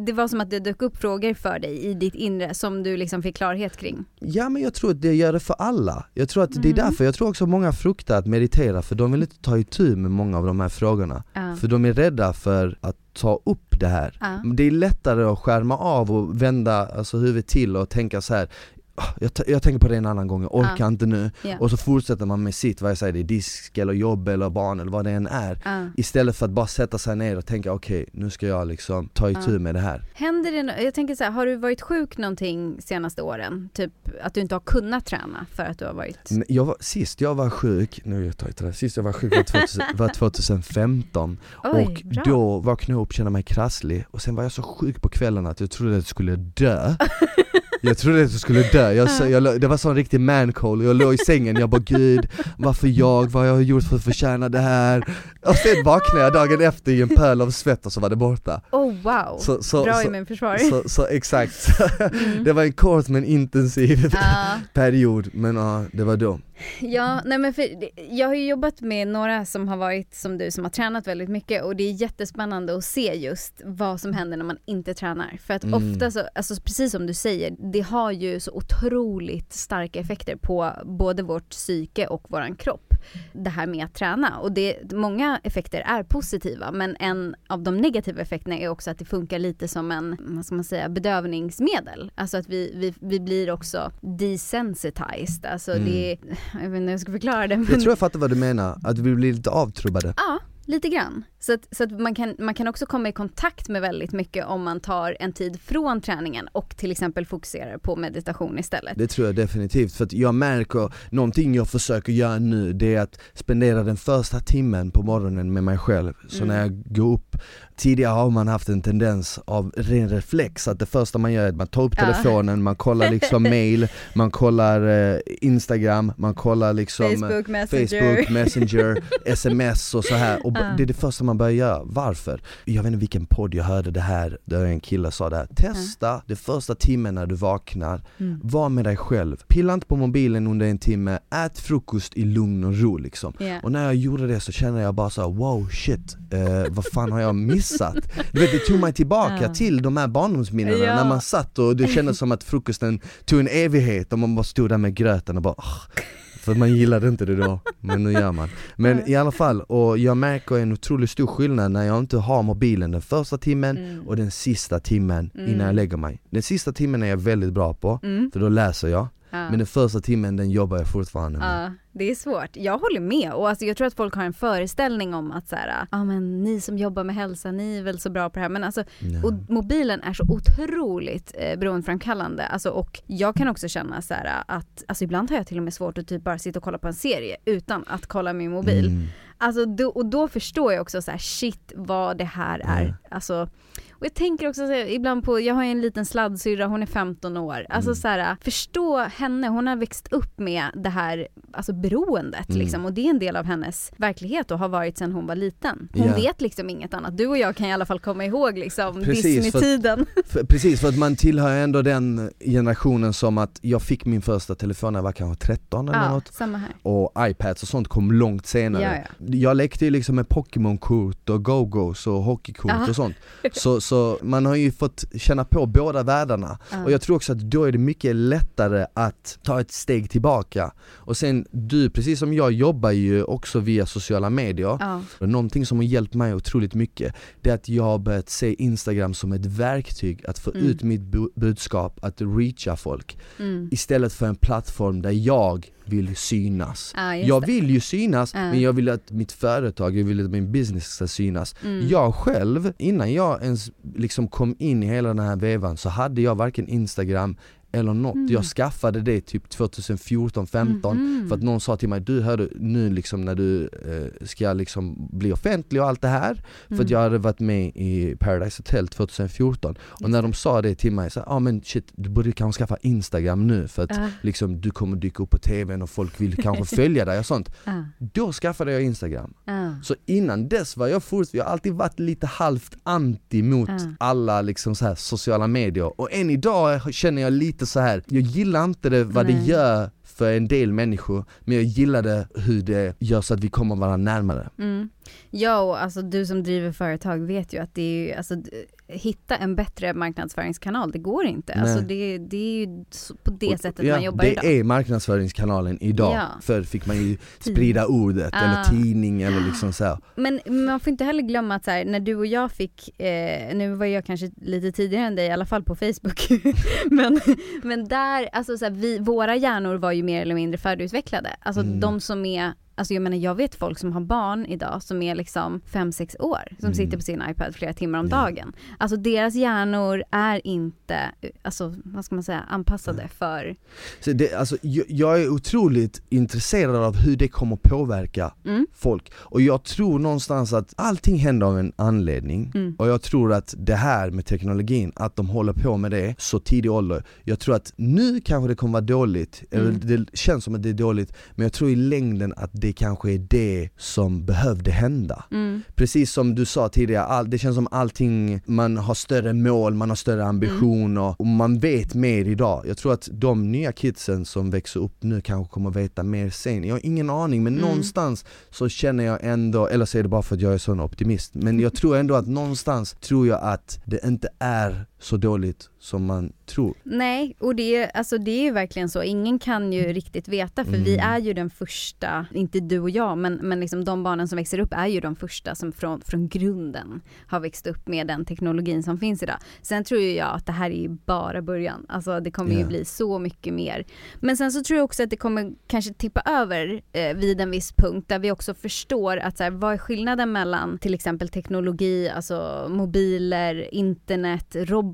det var som att det dök upp frågor för dig i ditt inre som du liksom fick klarhet kring? Ja men jag tror att det gör det för alla. Jag tror att det är Mm. därför jag tror också många fruktar att meditera för de vill inte ta itu med många av de här frågorna. Ja. För de är rädda för att ta upp det här. Ja. Det är lättare att skärma av och vända alltså, huvudet till och tänka så här. "Ah, jag, jag tänker på det en annan gång, jag orkar Ja. inte nu. Ja. Och så fortsätter man med sitt, vad jag säger, det är disk eller jobb eller barn eller vad det än är. Ja. Istället för att bara sätta sig ner och tänka okej, nu ska jag liksom ta itu Ja. med det här. Händer det, no- jag tänker så här, har du varit sjuk någonting senaste åren? Typ att du inte har kunnat träna för att du har varit... Jag var, sist jag var sjuk, nu tar jag inte det, sist jag var sjuk var, 2000, var 2015 Oj, och bra. då vaknade jag upp kände mig krasslig och sen var jag så sjuk på kvällen att jag trodde att jag skulle dö Jag trodde att jag skulle dö, jag, jag, det var sån riktig man-cold, jag låg i sängen, jag bara gud, varför jag, vad har jag gjort för att förtjäna det här? Och sen vaknade jag dagen efter i en pöl av svett och så var det borta. Oh wow, så, så, bra så, immunförsvar. så, så exakt, Mm. det var en kort men intensiv Ja. period, men ja, det var då Ja, nej men för jag har ju jobbat med några som har varit som du som har tränat väldigt mycket och det är jättespännande att se just vad som händer när man inte tränar. För att Mm. ofta så, alltså precis som du säger, det har ju så otroligt starka effekter på både vårt psyke och våran kropp. Det här med att träna och det, många effekter är positiva men en av de negativa effekterna är också att det funkar lite som en, vad ska man säga, bedövningsmedel. Alltså att vi, vi, vi blir också desensitized, alltså Mm. det jag vet inte hur jag ska förklara det men Jag tror jag fattar vad du menar, att vi blir lite avtrubbade ja, lite grann. Så att, så att man, kan, man kan också komma i kontakt med väldigt mycket om man tar en tid från träningen och till exempel fokuserar på meditation istället. Det tror jag definitivt, för att jag märker, någonting jag försöker göra nu det är att spendera den första timmen på morgonen med mig själv. Så Mm. när jag går upp, tidigare har man haft en tendens av ren reflex att det första man gör är att man tar upp Ja. telefonen, man kollar liksom mail, man kollar eh, Instagram, man kollar liksom Facebook Messenger. Facebook, Messenger, sms och så här. Och Ja. det är det första man börjar göra. Varför? Jag vet inte vilken podd jag hörde det här, där en kille sa det här. Testa det första timmen när du vaknar, Mm. var med dig själv. Pilla inte på mobilen under en timme, ät frukost i lugn och ro liksom. Ja. Och när jag gjorde det så kände jag bara så här: wow shit, eh, vad fan har jag missat? Du vet det tog mig tillbaka Ja. till de här barndomsminnena Ja. när man satt och det kändes som att frukosten tog en evighet och man bara stod där med gröten och bara "Åh." För man gillade inte det då, men nu gör man. Men i alla fall, och jag märker en otroligt stor skillnad när jag inte har mobilen den första timmen Mm. och den sista timmen Mm. innan jag lägger mig. Den sista timmen är jag väldigt bra på, Mm. för då läser jag. Men den första timmen den jobbar jag fortfarande med. Ja, det är svårt. Jag håller med och alltså jag tror att folk har en föreställning om att så här, ja men ni som jobbar med hälsa, ni är väl så bra på det här. Men alltså och mobilen är så otroligt eh, beroendeframkallande. Alltså, och jag kan också känna så här att, alltså ibland har jag till och med svårt att typ bara sitta och kolla på en serie utan att kolla min mobil. Mm. Alltså då, och då förstår jag också så här, shit vad det här är. Ja. Alltså, och jag tänker också så ibland på, jag har ju en liten sladdsyrra, hon är 15 år. Alltså Mm. så här, förstå henne, hon har växt upp med det här alltså beroendet Mm. liksom. Och det är en del av hennes verklighet och har varit sedan hon var liten. Hon Ja. vet liksom inget annat. Du och jag kan i alla fall komma ihåg liksom Disney-tiden. Precis, för att man tillhör ändå den generationen som att jag fick min första telefon när jag var kanske 13 eller Ja, något samma här. och iPads och sånt kom långt senare. Ja, Jag lekte ju liksom med Pokémon-kort och Go-Go's och hockeykort Ja. och sånt. Så, så man har ju fått känna på båda världarna. Ja. Och jag tror också att då är det mycket lättare att ta ett steg tillbaka. Och sen du, precis som jag, jobbar ju också via sociala medier. Ja. Och Någonting som har hjälpt mig otroligt mycket, det är att jag har börjat se Instagram som ett verktyg att få Mm. ut mitt bu- budskap, att reacha folk. Mm. Istället för en plattform där jag vill synas. Just Jag vill ju synas, Ja. men jag vill att mitt företag, jag vill att min business ska synas. Mm. Jag själv, innan jag ens liksom kom in i hela den här vevan så hade jag varken Instagram eller något. Mm. Jag skaffade det typ 2014, 15 Mhm. för att någon sa till mig, du hörde nu liksom när du eh, ska liksom bli offentlig och allt det här För att Mm. jag hade varit med i Paradise Hotel 2014 Och när de sa det till mig, så ja ah, men shit du borde kanske skaffa Instagram nu för att Ja, liksom du kommer dyka upp på tvn och folk vill kanske följa dig och sånt ja, Då skaffade jag Instagram ja. så innan dess var jag fortfarande, jag har alltid varit lite halvt anti mot alla liksom så här sociala medier och än idag känner jag lite så här. jag gillar inte det vad det Nej. gör för en del människor men jag gillar det hur det gör så att vi kommer varandra närmare. Mm. Ja och alltså du som driver företag vet ju att det är ju, alltså hitta en bättre marknadsföringskanal, det går inte. Nej. Alltså det, det är ju på det Och- sättet ja, man jobbar det idag. är marknadsföringskanalen idag, Ja. förr fick man ju sprida ordet Ah. eller tidning eller liksom så här. Men man får inte heller glömma att så här, när du och jag fick, eh, nu var jag kanske lite tidigare än dig i alla fall på Facebook, men, men där, alltså så här, vi, våra hjärnor var ju mer eller mindre färdigutvecklade. Alltså Mm. de som är Alltså jag menar jag vet folk som har barn idag som är liksom 5-6 år som Mm. sitter på sin iPad flera timmar om Ja. dagen. Alltså deras hjärnor är inte, alltså vad ska man säga, anpassade för, Så det, alltså, jag, jag är otroligt intresserad av hur det kommer påverka mm, folk och jag tror någonstans att allting händer av en anledning mm, och jag tror att det här med teknologin, att de håller på med det så tidig ålder Jag tror att nu kanske det kommer vara dåligt, eller Mm. det känns som att det är dåligt Men jag tror i längden att det kanske är det som behövde hända. Mm, Precis som du sa tidigare, all, det känns som allting, man har större mål, man har större ambitioner och man vet mer idag. Jag tror att de nya kidsen som växer upp nu kanske kommer veta mer sen. Jag har ingen aning men Mm. någonstans så känner jag ändå, eller så är det bara för att jag är sån optimist Men jag tror ändå att någonstans tror jag att det inte är så dåligt som man tror Nej, och det är, alltså det är ju verkligen så. Ingen kan ju riktigt veta för vi Mm. är ju den första, inte du och jag, men, men liksom de barnen som växer upp är ju de första som från, från grunden har växt upp med den teknologin som finns idag. Sen tror ju jag att det här är ju bara början. Alltså det kommer ju Ja. bli så mycket mer. Men sen så tror jag också att det kommer kanske tippa över eh, vid en viss punkt där vi också förstår att så här, vad är skillnaden mellan till exempel teknologi, alltså mobiler, internet, robotar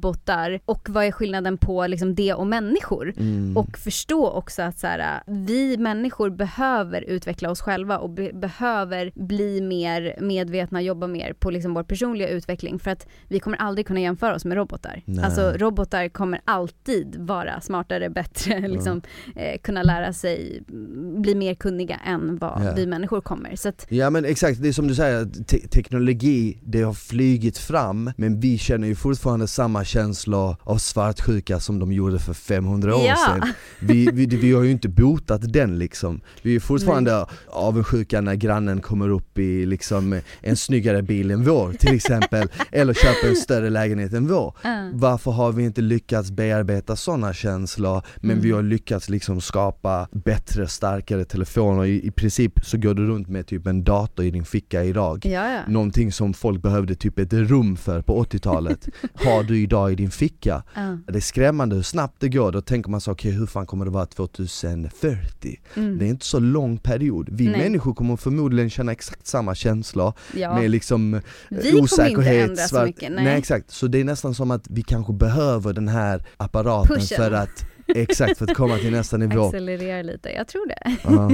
och vad är skillnaden på liksom det och människor? Mm. Och förstå också att så här, vi människor behöver utveckla oss själva och be- behöver bli mer medvetna och jobba mer på liksom vår personliga utveckling för att vi kommer aldrig kunna jämföra oss med robotar. Nej. Alltså robotar kommer alltid vara smartare, bättre, liksom, eh, kunna lära sig, mm, bli mer kunniga än vad Ja. vi människor kommer. Så att, Ja men exakt, det är som du säger, te- teknologi, det har flygit fram men vi känner ju fortfarande samma känslor av svartsjuka som de gjorde för 500 år Ja. sedan. Vi, vi, vi har ju inte botat den liksom. Vi är fortfarande avundsjuka när grannen kommer upp i liksom en snyggare bil än vår till exempel Eller köper en större lägenhet än vår. Eh, varför har vi inte lyckats bearbeta sådana känslor men Mm. vi har lyckats liksom skapa bättre, starkare telefoner? I, I princip så går du runt med typ en dator i din ficka idag. Ja, ja. Någonting som folk behövde typ ett rum för på 80-talet har du idag i din ficka Ja. Det är skrämmande hur snabbt det går, då tänker man så okej hur fan kommer det vara 2040? Mm. Det är inte så lång period, vi Nej. människor kommer förmodligen känna exakt samma känslor ja. med liksom Vi kommer inte osäkerhet, ändra så mycket, nej. nej. exakt, så det är nästan som att vi kanske behöver den här apparaten Pushen. för att Exakt, för att komma till nästa nivå Accelerera lite, jag tror det. ja.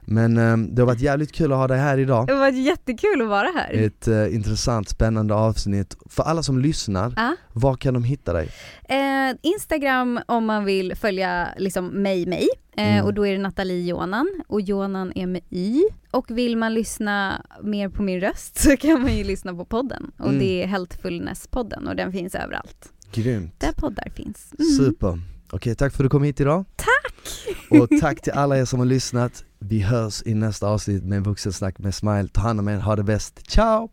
Men eh, det har varit jävligt kul att ha dig här idag Det var jättekul att vara här. Ett eh, intressant, spännande avsnitt För alla som lyssnar, Ja. var kan de hitta dig? Eh, Instagram om man vill följa liksom mig, mig. Eh, Mm. Och då är det Nathalie Jonan och Jonan är med Y. Och vill man lyssna mer på min röst så kan man ju lyssna på podden. Och Mm. det är Healthfulness-podden och den finns överallt. Grymt, Där poddar finns. Mm. super Okej, tack för att du kom hit idag. Tack! Och tack till alla er som har lyssnat. Vi hörs i nästa avsnitt med Vuxensnack med Smile. Ta hand om er, ha det bäst, ciao!